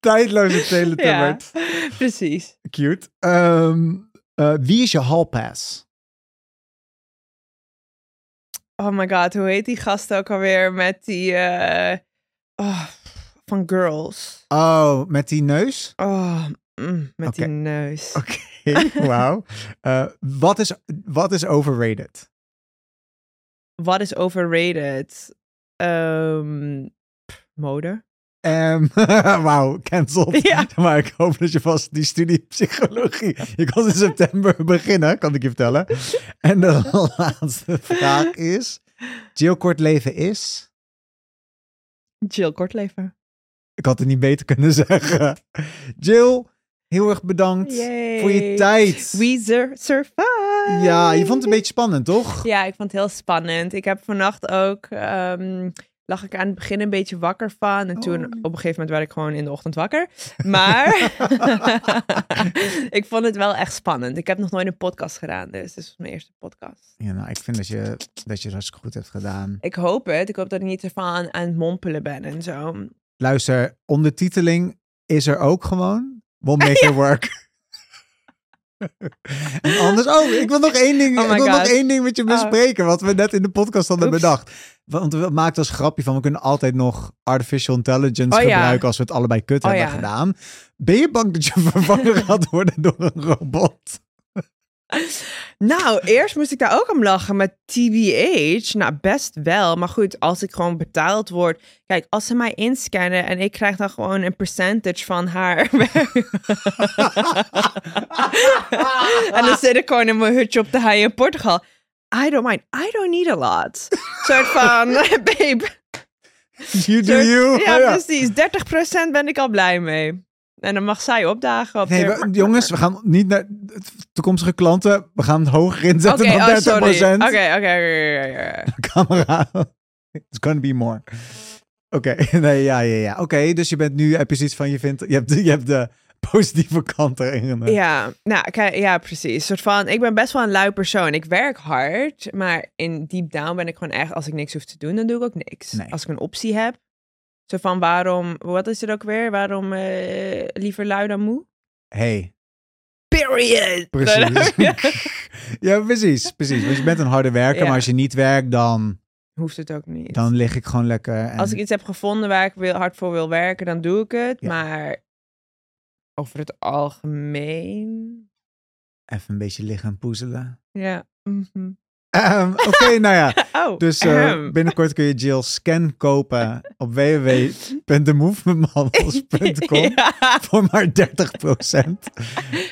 Tijdloze teletubber. Ja, precies. Cute. Ehm, eh, wie is je hallpass? Oh my god, hoe heet die gast ook alweer met die... eh, oh, van Girls. Oh, met die neus? Oh, mm, met die neus. Oké, wauw. Eh, wat, is, wat is overrated? Wat is overrated? Pff, mode. Ehm Wauw, cancelled. Ja. Maar ik hoop dat je vast die studie psychologie... Je kan in september beginnen, kan ik je vertellen. En de laatste vraag is... Jill Kort leven is... Jill Kortleven. Ik had het niet beter kunnen zeggen. Jill, heel erg bedankt voor je tijd. We sur- survive. Ja, je vond het een beetje spannend, toch? Ja, ik vond het heel spannend. Ik heb vannacht ook... ehm, lag ik aan het begin een beetje wakker van. En toen Oh. op een gegeven moment werd ik gewoon in de ochtend wakker. Maar ik vond het wel echt spannend. Ik heb nog nooit een podcast gedaan, dus dit is mijn eerste podcast. Ja, nou, ik vind dat je, dat je het hartstikke goed hebt gedaan. Ik hoop het. Ik hoop dat ik niet ervan aan, aan het mompelen ben en zo. Luister, ondertiteling is er ook gewoon. We'll make it work. en anders, oh, ik wil nog één ding, Oh ik wil nog één ding met je Oh. bespreken, wat we net in de podcast hadden Oeps. bedacht. Want we maakten als grapje van, we kunnen altijd nog artificial intelligence Oh ja. gebruiken als we het allebei kut hebben ja. gedaan. Ben je bang dat je vervangen gaat worden door een robot? Nou, eerst moest ik daar ook om lachen met TBH. Nou, best wel. Maar goed, als ik gewoon betaald word. Kijk, als ze mij inscannen en ik krijg dan gewoon een percentage van haar. en dan zit ik gewoon in mijn hutje op de hei in Portugal. I don't mind. I don't need a lot. soort van, babe. You do soort- you. Ja, ja. precies. 30% ben ik al blij mee. En dan mag zij opdagen op Nee, we- jongens, we gaan niet naar toekomstige klanten. We gaan het hoger inzetten Oké, dan oh, 30%. sorry. Oké, oké, oké, camera. It's gonna be more. Oké, nee, ja, ja, ja. Oké, dus je bent nu, heb je zoiets van, je vindt, je hebt, de- je hebt de positieve kant erin. Ja, nou, kijk, ja, precies. soort van, ik ben best wel een lui persoon. Ik werk hard, maar in deep down ben ik gewoon echt, als ik niks hoef te doen, dan doe ik ook niks. Nee. Als ik een optie heb. Zo van, waarom, wat is het ook weer? Waarom eh, liever lui dan moe? Hey, Period. precies. ja, precies, precies. Want je bent een harde werker, Ja. maar als je niet werkt, dan, Hoeft het ook niet. dan lig ik gewoon lekker. En, Als ik iets heb gevonden waar ik wil, hard voor wil werken, dan doe ik het. Ja. Maar over het algemeen, Even een beetje liggen en poezelen. ja. mhm. Ehm, Oké, nou ja. Oh, Dus eh, ahem. binnenkort kun je Jill scan kopen op www.themovementmodels.com Ja. voor maar 30%.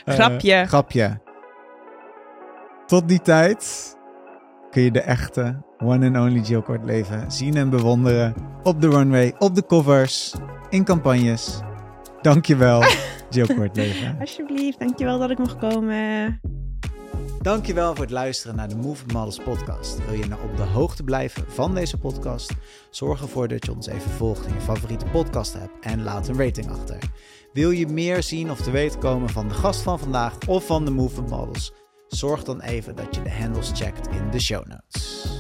Eh, Grapje. grapje. Tot die tijd kun je de echte one and only Jill Kortleven zien en bewonderen op de runway, op de covers, in campagnes. Dankjewel, Jill Kortleven. Alsjeblieft, dankjewel dat ik mocht komen. Dankjewel voor het luisteren naar de Move Models podcast. Wil je nou op de hoogte blijven van deze podcast? Zorg ervoor dat je ons even volgt in je favoriete podcast app en laat een rating achter. Wil je meer zien of te weten komen van de gast van vandaag of van de Movement Models? Zorg dan even dat je de handles checkt in de show notes.